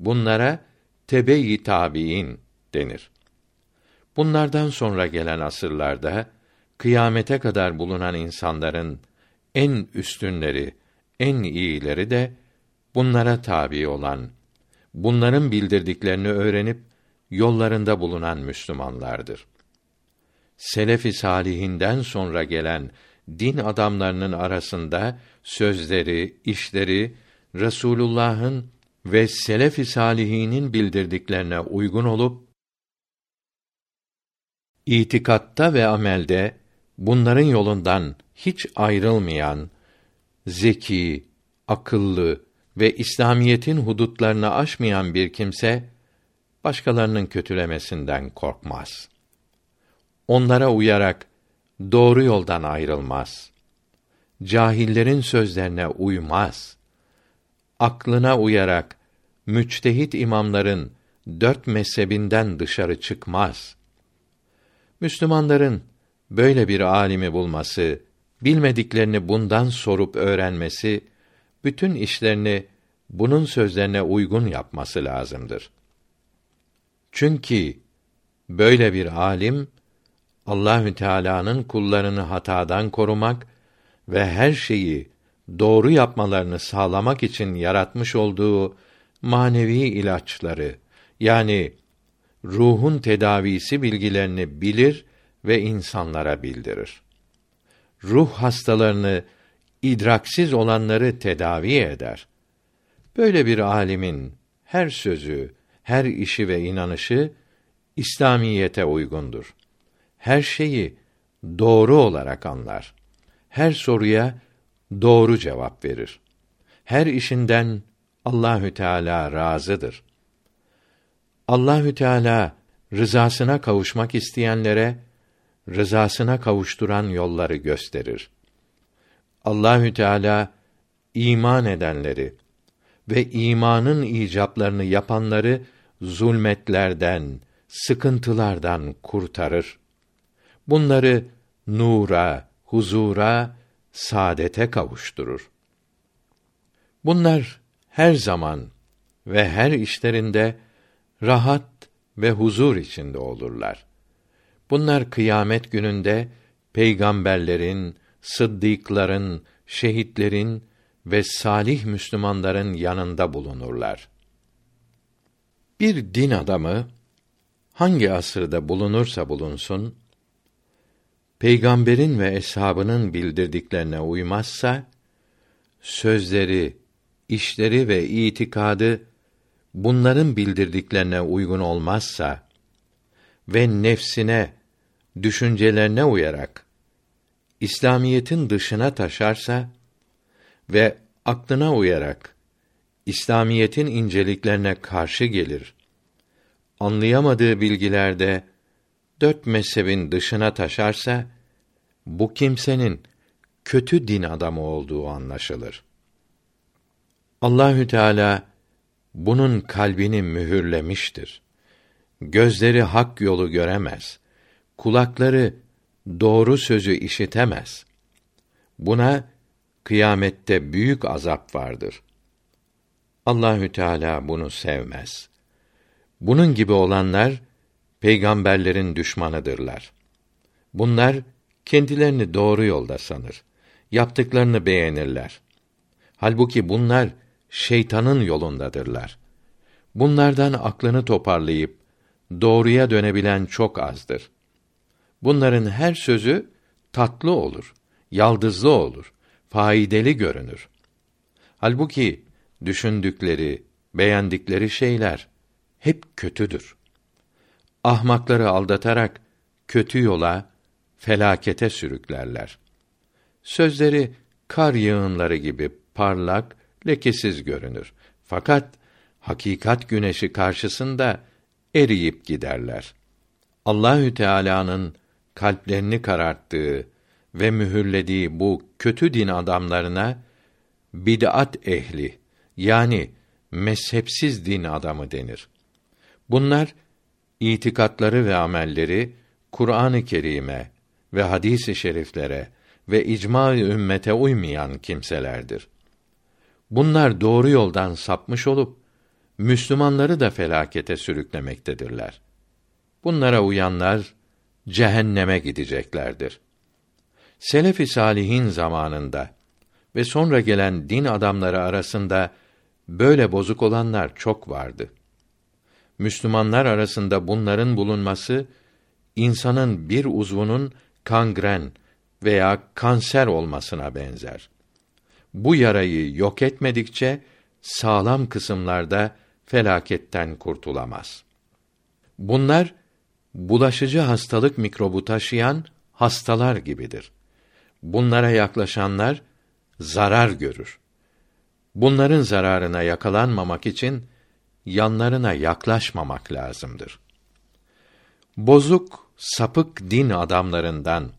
Bunlara tebe-i tabiin denir. Bunlardan sonra gelen asırlarda kıyamete kadar bulunan insanların en üstünleri, en iyileri de bunlara tabi olan, bunların bildirdiklerini öğrenip yollarında bulunan Müslümanlardır. Selef-i salihinden sonra gelen din adamlarının arasında sözleri, işleri Resulullah'ın ve selef-i salihinin bildirdiklerine uygun olup itikatta ve amelde bunların yolundan hiç ayrılmayan zeki, akıllı ve İslamiyetin hudutlarını aşmayan bir kimse başkalarının kötülemesinden korkmaz. Onlara uyarak doğru yoldan ayrılmaz. Cahillerin sözlerine uymaz. Aklına uyarak müçtehit imamların dört mezhebinden dışarı çıkmaz. Müslümanların böyle bir alimi bulması, bilmediklerini bundan sorup öğrenmesi, bütün işlerini bunun sözlerine uygun yapması lazımdır. Çünkü böyle bir alim Allahü Teala'nın kullarını hatadan korumak ve her şeyi doğru yapmalarını sağlamak için yaratmış olduğu manevi ilaçları yani ruhun tedavisi bilgilerini bilir ve insanlara bildirir. Ruh hastalarını idraksiz olanları tedavi eder. Böyle bir alimin her sözü, her işi ve inanışı İslamiyete uygundur. Her şeyi doğru olarak anlar. Her soruya doğru cevap verir. Her işinden Allahü Teala razıdır. Allahü Teala rızasına kavuşmak isteyenlere rızasına kavuşturan yolları gösterir. Allahü Teala iman edenleri ve imanın icaplarını yapanları zulmetlerden, sıkıntılardan kurtarır. Bunları nura, huzura, saadete kavuşturur. Bunlar her zaman ve her işlerinde rahat ve huzur içinde olurlar. Bunlar kıyamet gününde peygamberlerin, sıddıkların, şehitlerin ve salih Müslümanların yanında bulunurlar. Bir din adamı hangi asırda bulunursa bulunsun peygamberin ve eshabının bildirdiklerine uymazsa sözleri, işleri ve itikadı bunların bildirdiklerine uygun olmazsa ve nefsine, düşüncelerine uyarak İslamiyetin dışına taşarsa ve aklına uyarak İslamiyetin inceliklerine karşı gelir. Anlayamadığı bilgilerde dört mezhebin dışına taşarsa bu kimsenin kötü din adamı olduğu anlaşılır. Allahü Teala bunun kalbini mühürlemiştir. Gözleri hak yolu göremez. Kulakları doğru sözü işitemez. Buna kıyamette büyük azap vardır. Allahü Teala bunu sevmez. Bunun gibi olanlar peygamberlerin düşmanıdırlar. Bunlar kendilerini doğru yolda sanır. Yaptıklarını beğenirler. Halbuki bunlar şeytanın yolundadırlar. Bunlardan aklını toparlayıp doğruya dönebilen çok azdır. Bunların her sözü tatlı olur, yaldızlı olur, faydalı görünür. Halbuki düşündükleri, beğendikleri şeyler hep kötüdür. Ahmakları aldatarak kötü yola, felakete sürüklerler. Sözleri kar yağınları gibi parlak, lekesiz görünür. Fakat hakikat güneşi karşısında eriyip giderler. Allahü Teala'nın kalplerini kararttığı ve mühürlediği bu kötü din adamlarına bid'at ehli yani mezhepsiz din adamı denir. Bunlar itikatları ve amelleri Kur'an-ı Kerim'e ve hadis-i şeriflere ve icma-ı ümmete uymayan kimselerdir. Bunlar doğru yoldan sapmış olup Müslümanları da felakete sürüklemektedirler. Bunlara uyanlar cehenneme gideceklerdir. Selef-i salihin zamanında ve sonra gelen din adamları arasında böyle bozuk olanlar çok vardı. Müslümanlar arasında bunların bulunması insanın bir uzvunun kangren veya kanser olmasına benzer. Bu yarayı yok etmedikçe sağlam kısımlarda felaketten kurtulamaz. Bunlar bulaşıcı hastalık mikrobu taşıyan hastalar gibidir. Bunlara yaklaşanlar zarar görür. Bunların zararına yakalanmamak için yanlarına yaklaşmamak lazımdır. Bozuk, sapık din adamlarından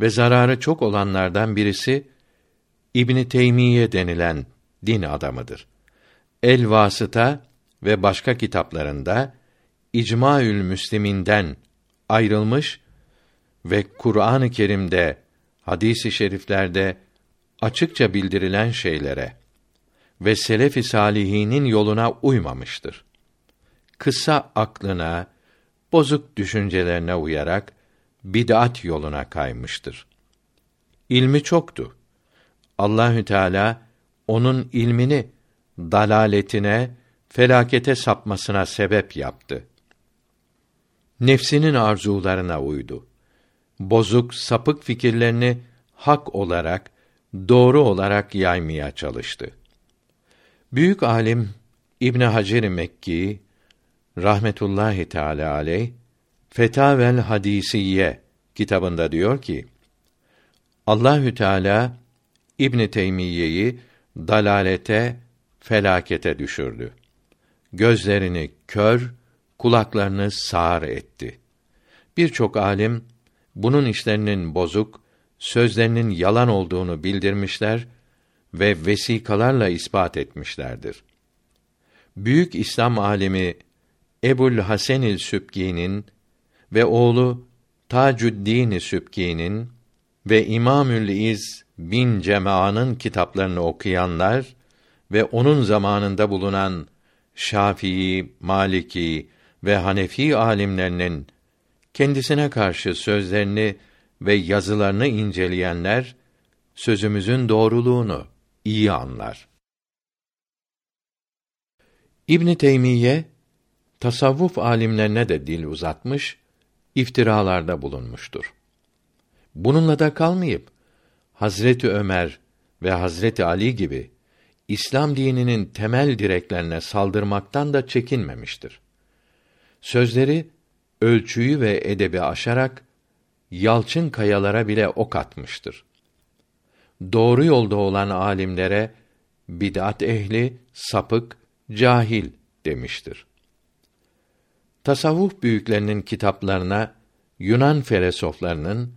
ve zararı çok olanlardan birisi İbni Teymiye denilen din adamıdır. El Vasıta ve başka kitaplarında İcmaül Müsliminden ayrılmış ve Kur'an-ı Kerim'de, hadis-i şeriflerde açıkça bildirilen şeylere ve selef-i salihinin yoluna uymamıştır. Kısa aklına, bozuk düşüncelerine uyarak bid'at yoluna kaymıştır. İlmi çoktu. Allahü Teala onun ilmini dalaletine, felakete sapmasına sebep yaptı. Nefsinin arzularına uydu. Bozuk, sapık fikirlerini hak olarak, doğru olarak yaymaya çalıştı. Büyük alim İbn Hacer Mekki rahmetullahi teala aleyh Fetavel Hadisiye kitabında diyor ki Allahü Teala İbn Teymiyye'yi dalalete, felakete düşürdü. Gözlerini kör, kulaklarını sağır etti. Birçok alim bunun işlerinin bozuk, sözlerinin yalan olduğunu bildirmişler ve vesikalarla ispat etmişlerdir. Büyük İslam alimi Ebul Hasenil Sübki'nin ve oğlu Tacuddin Sübki'nin ve İmamül İz bin Cemaa'nın kitaplarını okuyanlar ve onun zamanında bulunan Şafii, Maliki ve Hanefi alimlerinin kendisine karşı sözlerini ve yazılarını inceleyenler sözümüzün doğruluğunu iyi anlar. İbn Teymiye tasavvuf alimlerine de dil uzatmış, iftiralarda bulunmuştur. Bununla da kalmayıp Hazreti Ömer ve Hazreti Ali gibi İslam dininin temel direklerine saldırmaktan da çekinmemiştir. Sözleri ölçüyü ve edebi aşarak yalçın kayalara bile ok atmıştır. Doğru yolda olan alimlere bid'at ehli, sapık, cahil demiştir. Tasavvuf büyüklerinin kitaplarına Yunan felsefelerinin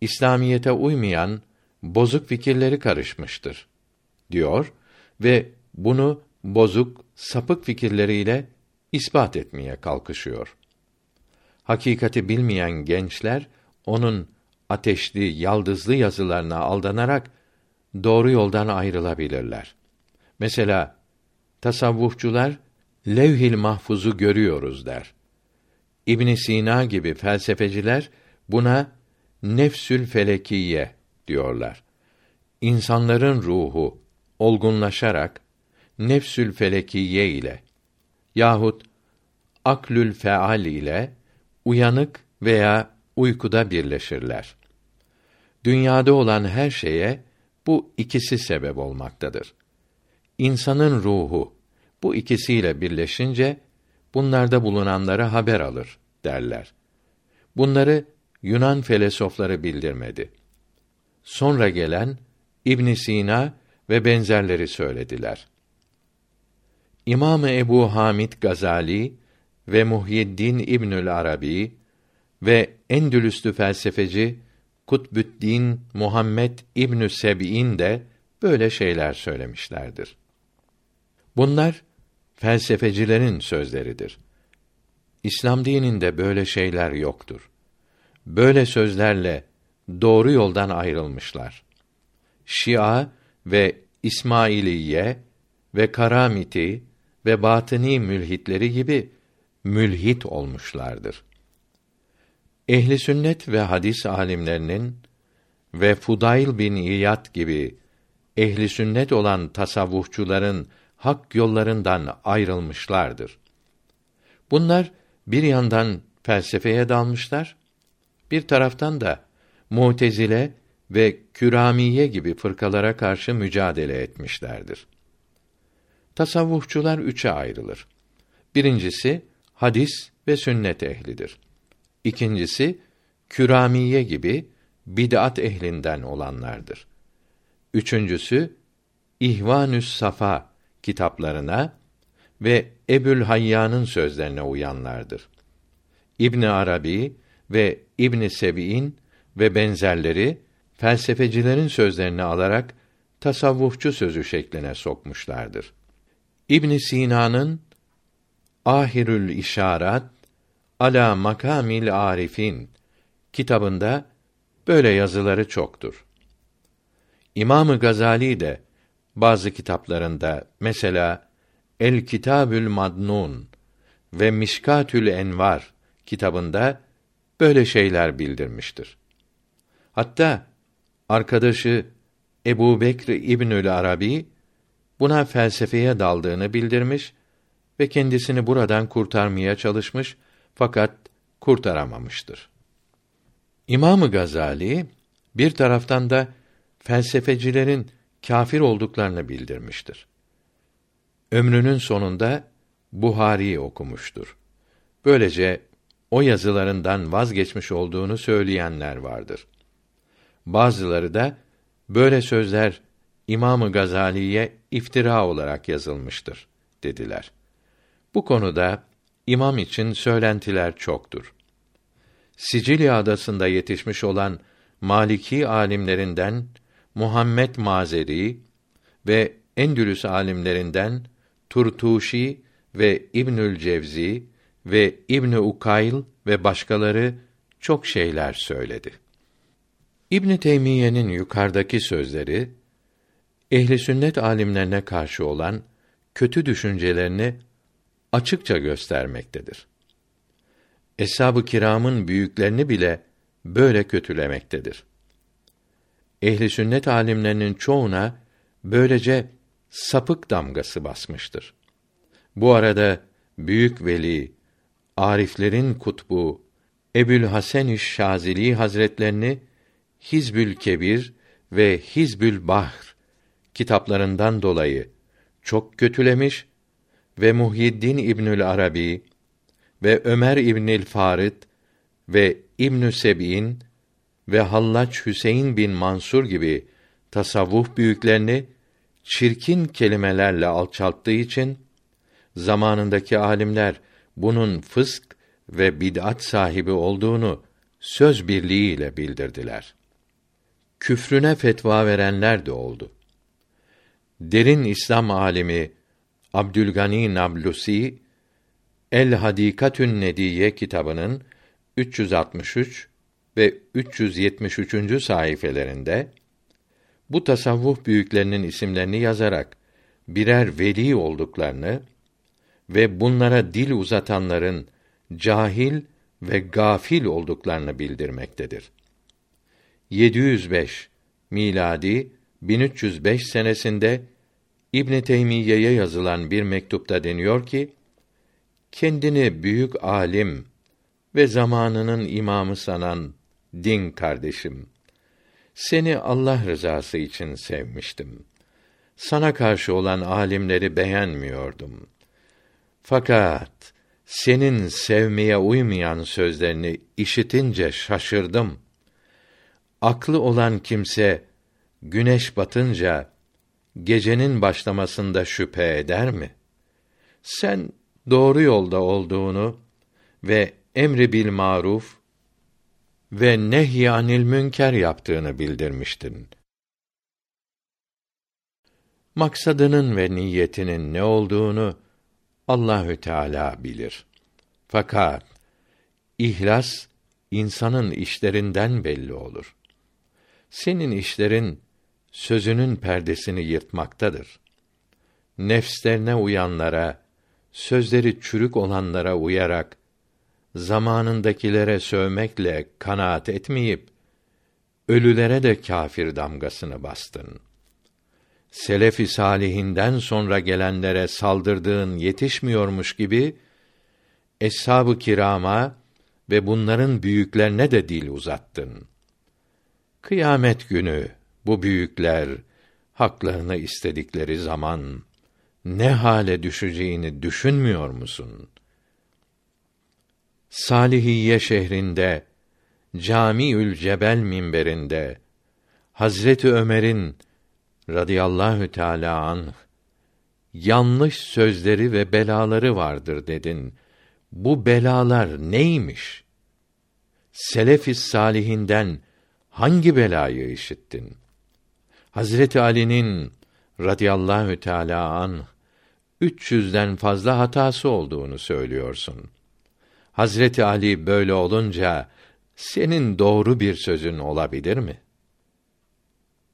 İslamiyete uymayan bozuk fikirleri karışmıştır diyor ve bunu bozuk, sapık fikirleriyle ispat etmeye kalkışıyor. Hakikati bilmeyen gençler onun ateşli, yaldızlı yazılarına aldanarak doğru yoldan ayrılabilirler. Mesela tasavvufçular Levhil mahfuzu görüyoruz der. İbn Sina gibi felsefeciler buna nefsül felekiye diyorlar. İnsanların ruhu olgunlaşarak nefsül felekiye ile yahut aklül feal ile uyanık veya uykuda birleşirler. Dünyada olan her şeye bu ikisi sebep olmaktadır. İnsanın ruhu bu ikisiyle birleşince bunlarda bulunanlara haber alır derler. Bunları Yunan felsefeleri bildirmedi. Sonra gelen İbn Sina ve benzerleri söylediler. İmam Ebu Hamid Gazali ve Muhyiddin İbnül Arabi ve Endülüslü felsefeci Kutbüddin Muhammed İbnü Seb'in de böyle şeyler söylemişlerdir. Bunlar felsefecilerin sözleridir. İslam dininde böyle şeyler yoktur. Böyle sözlerle doğru yoldan ayrılmışlar. Şia ve İsmailiye ve Karamiti ve batıni mülhitleri gibi mülhit olmuşlardır. Ehli sünnet ve hadis alimlerinin ve Fudayl bin İyad gibi ehli sünnet olan tasavvufçuların hak yollarından ayrılmışlardır. Bunlar bir yandan felsefeye dalmışlar, bir taraftan da Mutezile ve Küramiye gibi fırkalara karşı mücadele etmişlerdir. Tasavvufçular üçe ayrılır. Birincisi hadis ve sünnet ehlidir. İkincisi Küramiye gibi bid'at ehlinden olanlardır. Üçüncüsü İhvanüs Safa kitaplarına ve Ebül Hayya'nın sözlerine uyanlardır. İbn Arabi ve İbn Sebi'in ve benzerleri felsefecilerin sözlerini alarak tasavvufçu sözü şekline sokmuşlardır. İbn Sina'nın Ahirül İşarat ala makamil arifin kitabında böyle yazıları çoktur. İmamı Gazali de bazı kitaplarında mesela El Kitabül Madnun ve Mişkatül Envar kitabında böyle şeyler bildirmiştir. Hatta arkadaşı Ebu Bekr İbnül Arabi buna felsefeye daldığını bildirmiş ve kendisini buradan kurtarmaya çalışmış fakat kurtaramamıştır. İmamı Gazali bir taraftan da felsefecilerin kâfir olduklarını bildirmiştir. Ömrünün sonunda Buhari okumuştur. Böylece o yazılarından vazgeçmiş olduğunu söyleyenler vardır. Bazıları da böyle sözler İmamı Gazali'ye iftira olarak yazılmıştır dediler. Bu konuda imam için söylentiler çoktur. Sicilya adasında yetişmiş olan Maliki alimlerinden Muhammed Mazeri ve Endülüs alimlerinden Turtuşi ve İbnül Cevzi ve İbn Ukayl ve başkaları çok şeyler söyledi. İbn Teymiye'nin yukarıdaki sözleri ehli sünnet alimlerine karşı olan kötü düşüncelerini açıkça göstermektedir. Eshab-ı kiramın büyüklerini bile böyle kötülemektedir. Ehli sünnet alimlerinin çoğuna böylece sapık damgası basmıştır. Bu arada büyük veli, ariflerin kutbu Ebül Hasan Şazili Hazretlerini Hizbül Kebir ve Hizbül Bahr kitaplarından dolayı çok kötülemiş ve Muhyiddin İbnül Arabi ve Ömer İbnül Farid ve İbnü Seb'in ve Hallaç Hüseyin bin Mansur gibi tasavvuf büyüklerini çirkin kelimelerle alçalttığı için zamanındaki alimler bunun fısk ve bid'at sahibi olduğunu söz birliğiyle bildirdiler. Küfrüne fetva verenler de oldu. Derin İslam alimi Abdülgani Nablusi El Hadikatün Nediye kitabının 363 ve 373. sayfelerinde bu tasavvuf büyüklerinin isimlerini yazarak birer veli olduklarını ve bunlara dil uzatanların cahil ve gafil olduklarını bildirmektedir. 705 miladi 1305 senesinde İbn Teymiyye'ye yazılan bir mektupta deniyor ki kendini büyük alim ve zamanının imamı sanan din kardeşim seni Allah rızası için sevmiştim. Sana karşı olan alimleri beğenmiyordum. Fakat senin sevmeye uymayan sözlerini işitince şaşırdım. Aklı olan kimse güneş batınca gecenin başlamasında şüphe eder mi? Sen doğru yolda olduğunu ve emri bil maruf ve nehyanil münker yaptığını bildirmiştin. Maksadının ve niyetinin ne olduğunu Allahü Teala bilir. Fakat ihlas insanın işlerinden belli olur. Senin işlerin sözünün perdesini yırtmaktadır. Nefslerine uyanlara, sözleri çürük olanlara uyarak zamanındakilere sövmekle kanaat etmeyip ölülere de kâfir damgasını bastın. Selefi salihinden sonra gelenlere saldırdığın yetişmiyormuş gibi eshab-ı kirama ve bunların büyüklerine de dil uzattın. Kıyamet günü bu büyükler haklarını istedikleri zaman ne hale düşeceğini düşünmüyor musun? Salihiye şehrinde Camiül Cebel minberinde Hazreti Ömer'in radıyallahu teala an yanlış sözleri ve belaları vardır dedin. Bu belalar neymiş? Selefis salihinden hangi belayı işittin? Hazreti Ali'nin radıyallahu teala an 300'den fazla hatası olduğunu söylüyorsun. Hazreti Ali böyle olunca senin doğru bir sözün olabilir mi?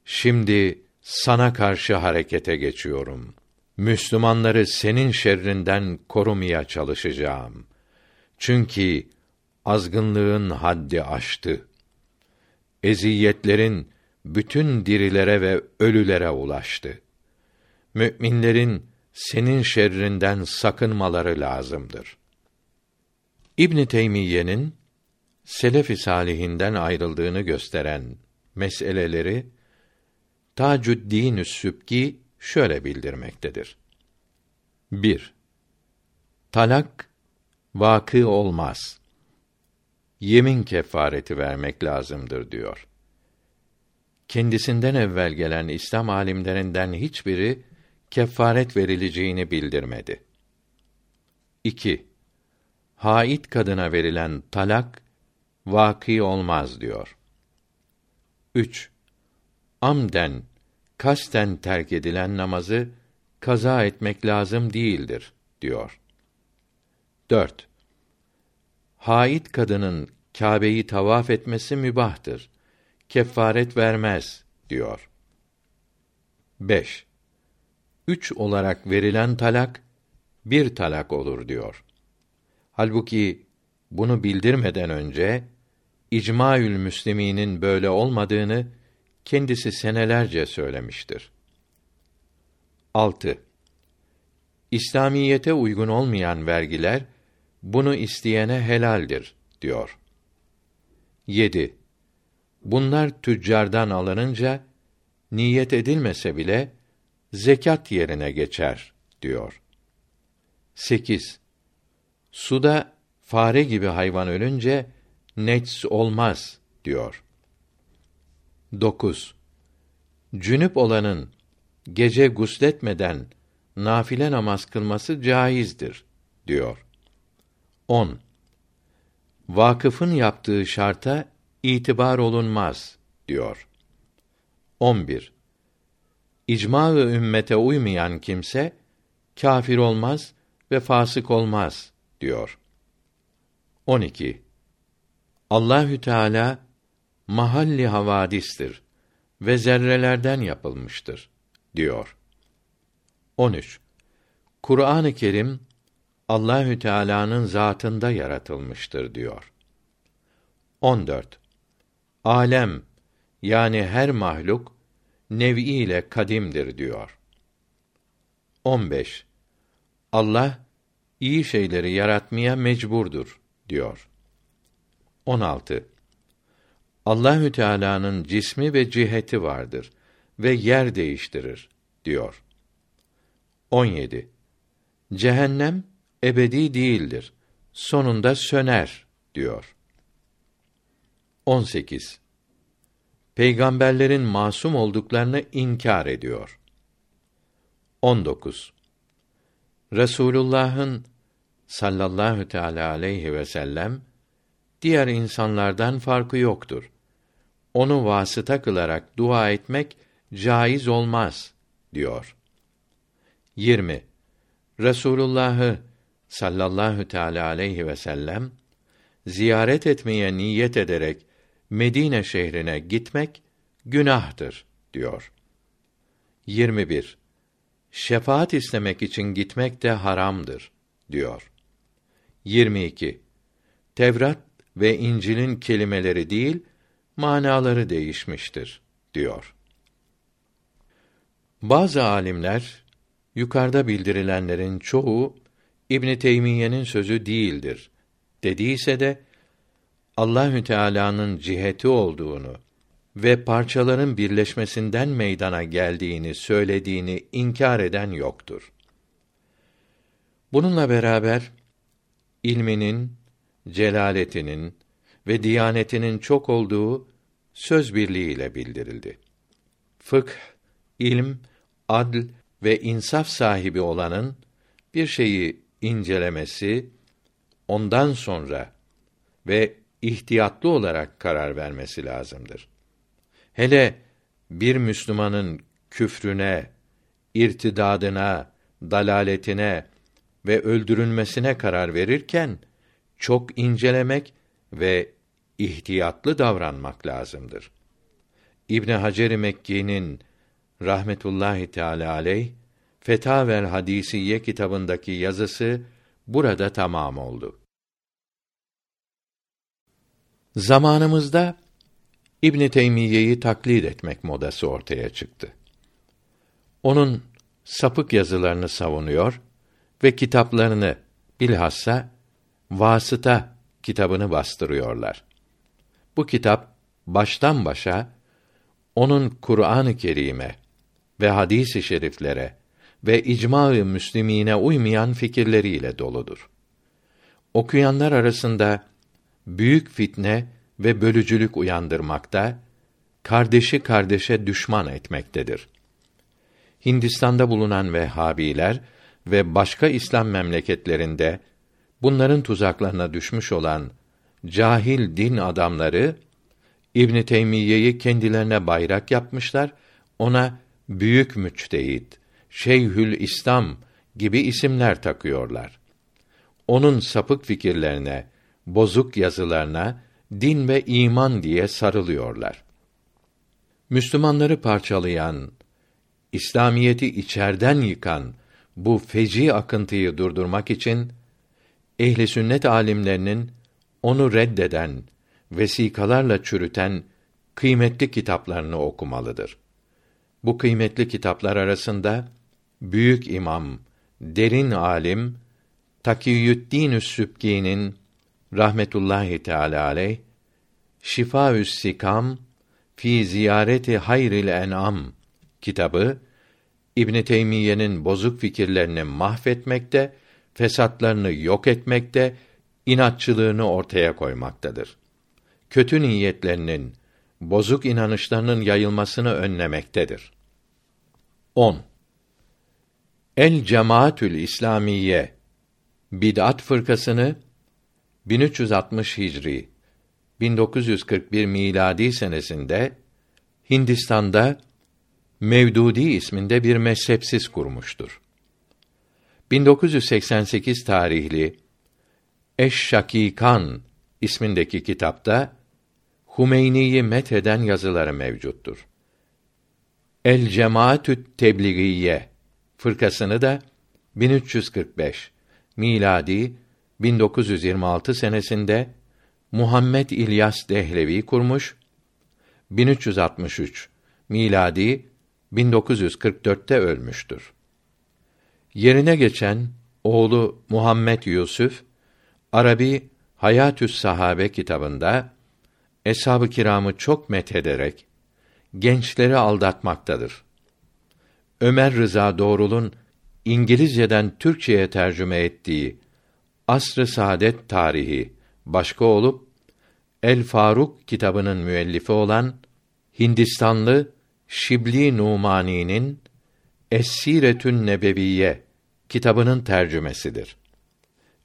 Şimdi sana karşı harekete geçiyorum. Müslümanları senin şerrinden korumaya çalışacağım. Çünkü azgınlığın haddi aştı. Eziyetlerin bütün dirilere ve ölülere ulaştı. Müminlerin senin şerrinden sakınmaları lazımdır. İbn Teymiyye'nin selef-i salihinden ayrıldığını gösteren meseleleri Tacuddin Sübki şöyle bildirmektedir. 1. Talak vakı olmaz. Yemin kefareti vermek lazımdır diyor. Kendisinden evvel gelen İslam alimlerinden hiçbiri kefaret verileceğini bildirmedi. 2. Hait kadına verilen talak vaki olmaz diyor. 3 amden kasten terk edilen namazı kaza etmek lazım değildir diyor. 4. Hait kadının Kâbe'yi tavaf etmesi mübahtır. Kefaret vermez diyor. 5. Üç olarak verilen talak bir talak olur diyor. Halbuki bunu bildirmeden önce İcmaül Müsliminin böyle olmadığını kendisi senelerce söylemiştir. 6. İslamiyete uygun olmayan vergiler bunu isteyene helaldir diyor. 7. Bunlar tüccardan alınınca niyet edilmese bile zekat yerine geçer diyor. 8. Suda fare gibi hayvan ölünce nets olmaz diyor. 9. Cünüp olanın gece gusletmeden nafile namaz kılması caizdir diyor. 10. Vakıfın yaptığı şarta itibar olunmaz diyor. 11. İcma-ı ümmete uymayan kimse kâfir olmaz ve fasık olmaz diyor. 12. Allahü Teala mahalli havadistir ve zerrelerden yapılmıştır diyor. 13. Kur'an-ı Kerim Allahü Teala'nın zatında yaratılmıştır diyor. 14. Alem yani her mahluk nev'i ile kadimdir diyor. 15. Allah iyi şeyleri yaratmaya mecburdur diyor. 16. Allahü Teala'nın cismi ve ciheti vardır ve yer değiştirir diyor. 17. Cehennem ebedi değildir. Sonunda söner diyor. 18. Peygamberlerin masum olduklarını inkar ediyor. 19. Resulullah'ın sallallahu teala aleyhi ve sellem diğer insanlardan farkı yoktur. Onu vasıta kılarak dua etmek caiz olmaz diyor. 20. Resulullah'ı sallallahu teala aleyhi ve sellem ziyaret etmeye niyet ederek Medine şehrine gitmek günahtır diyor. 21. Şefaat istemek için gitmek de haramdır diyor. 22. Tevrat ve İncil'in kelimeleri değil, manaları değişmiştir diyor. Bazı alimler yukarıda bildirilenlerin çoğu İbn Teymiyye'nin sözü değildir dediyse de Allahü Teala'nın ciheti olduğunu ve parçaların birleşmesinden meydana geldiğini söylediğini inkar eden yoktur. Bununla beraber ilminin, celaletinin ve diyanetinin çok olduğu söz birliğiyle bildirildi. Fıkh, ilm, adl ve insaf sahibi olanın bir şeyi incelemesi, ondan sonra ve ihtiyatlı olarak karar vermesi lazımdır. Hele bir Müslümanın küfrüne, irtidadına, dalaletine ve öldürülmesine karar verirken çok incelemek ve ihtiyatlı davranmak lazımdır. İbn Hacer Mekki'nin rahmetullahi teala aleyh Fetavel Hadisiye kitabındaki yazısı burada tamam oldu. Zamanımızda İbn Teymiyye'yi taklit etmek modası ortaya çıktı. Onun sapık yazılarını savunuyor ve kitaplarını bilhassa Vasıta kitabını bastırıyorlar. Bu kitap baştan başa onun Kur'an-ı Kerim'e ve hadis-i şeriflere ve icma-ı müslimine uymayan fikirleriyle doludur. Okuyanlar arasında büyük fitne ve bölücülük uyandırmakta, kardeşi kardeşe düşman etmektedir. Hindistan'da bulunan Vehhabiler ve başka İslam memleketlerinde bunların tuzaklarına düşmüş olan cahil din adamları İbn Teymiyye'yi kendilerine bayrak yapmışlar, ona büyük müçtehit, Şeyhül İslam gibi isimler takıyorlar. Onun sapık fikirlerine, bozuk yazılarına din ve iman diye sarılıyorlar. Müslümanları parçalayan, İslamiyeti içerden yıkan bu feci akıntıyı durdurmak için ehli sünnet alimlerinin onu reddeden, vesikalarla çürüten kıymetli kitaplarını okumalıdır. Bu kıymetli kitaplar arasında büyük imam, derin alim Takiyüddin Sübki'nin rahmetullahi teala aleyh Şifaü's Sikam fi ziyareti hayril en'am kitabı İbn Teymiyye'nin bozuk fikirlerini mahvetmekte, fesatlarını yok etmekte, inatçılığını ortaya koymaktadır. Kötü niyetlerinin, bozuk inanışlarının yayılmasını önlemektedir. 10. El Cemaatül İslamiye bid'at fırkasını 1360 Hicri 1941 miladi senesinde Hindistan'da Mevdudi isminde bir mezhepsiz kurmuştur. 1988 tarihli Eş-Şakikan ismindeki kitapta Humeyni'yi metheden yazıları mevcuttur. El Cemaatü Tebliğiye fırkasını da 1345 miladi 1926 senesinde Muhammed İlyas Dehlevi kurmuş. 1363 miladi 1944'te ölmüştür. Yerine geçen oğlu Muhammed Yusuf Arabi Hayatü's Sahabe kitabında eshab-ı kiramı çok methederek gençleri aldatmaktadır. Ömer Rıza Doğrul'un İngilizceden Türkçeye tercüme ettiği Asr-ı Saadet Tarihi başka olup El Faruk kitabının müellifi olan Hindistanlı Şibli Numani'nin Es-Siretün Nebeviye kitabının tercümesidir.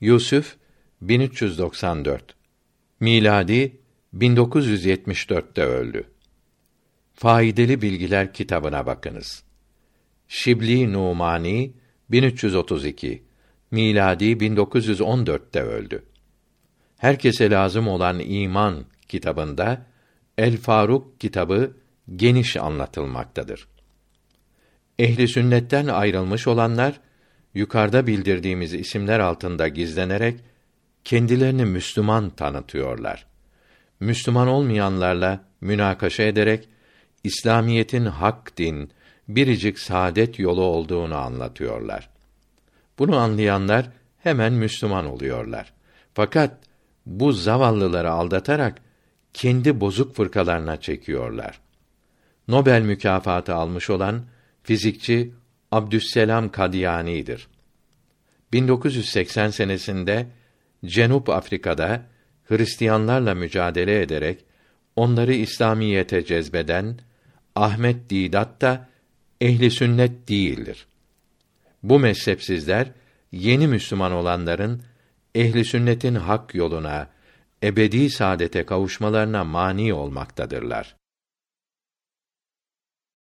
Yusuf 1394 miladi 1974'te öldü. Faydalı Bilgiler kitabına bakınız. Şibli Numani 1332 miladi 1914'te öldü. Herkese lazım olan iman kitabında El Faruk kitabı geniş anlatılmaktadır. Ehli sünnetten ayrılmış olanlar yukarıda bildirdiğimiz isimler altında gizlenerek kendilerini Müslüman tanıtıyorlar. Müslüman olmayanlarla münakaşa ederek İslamiyetin hak din, biricik saadet yolu olduğunu anlatıyorlar. Bunu anlayanlar hemen Müslüman oluyorlar. Fakat bu zavallıları aldatarak kendi bozuk fırkalarına çekiyorlar. Nobel mükafatı almış olan fizikçi Abdüsselam Kadiyani'dir. 1980 senesinde Cenup Afrika'da Hristiyanlarla mücadele ederek onları İslamiyete cezbeden Ahmet Didat da ehli sünnet değildir. Bu mezhepsizler yeni Müslüman olanların ehli sünnetin hak yoluna, ebedi saadete kavuşmalarına mani olmaktadırlar.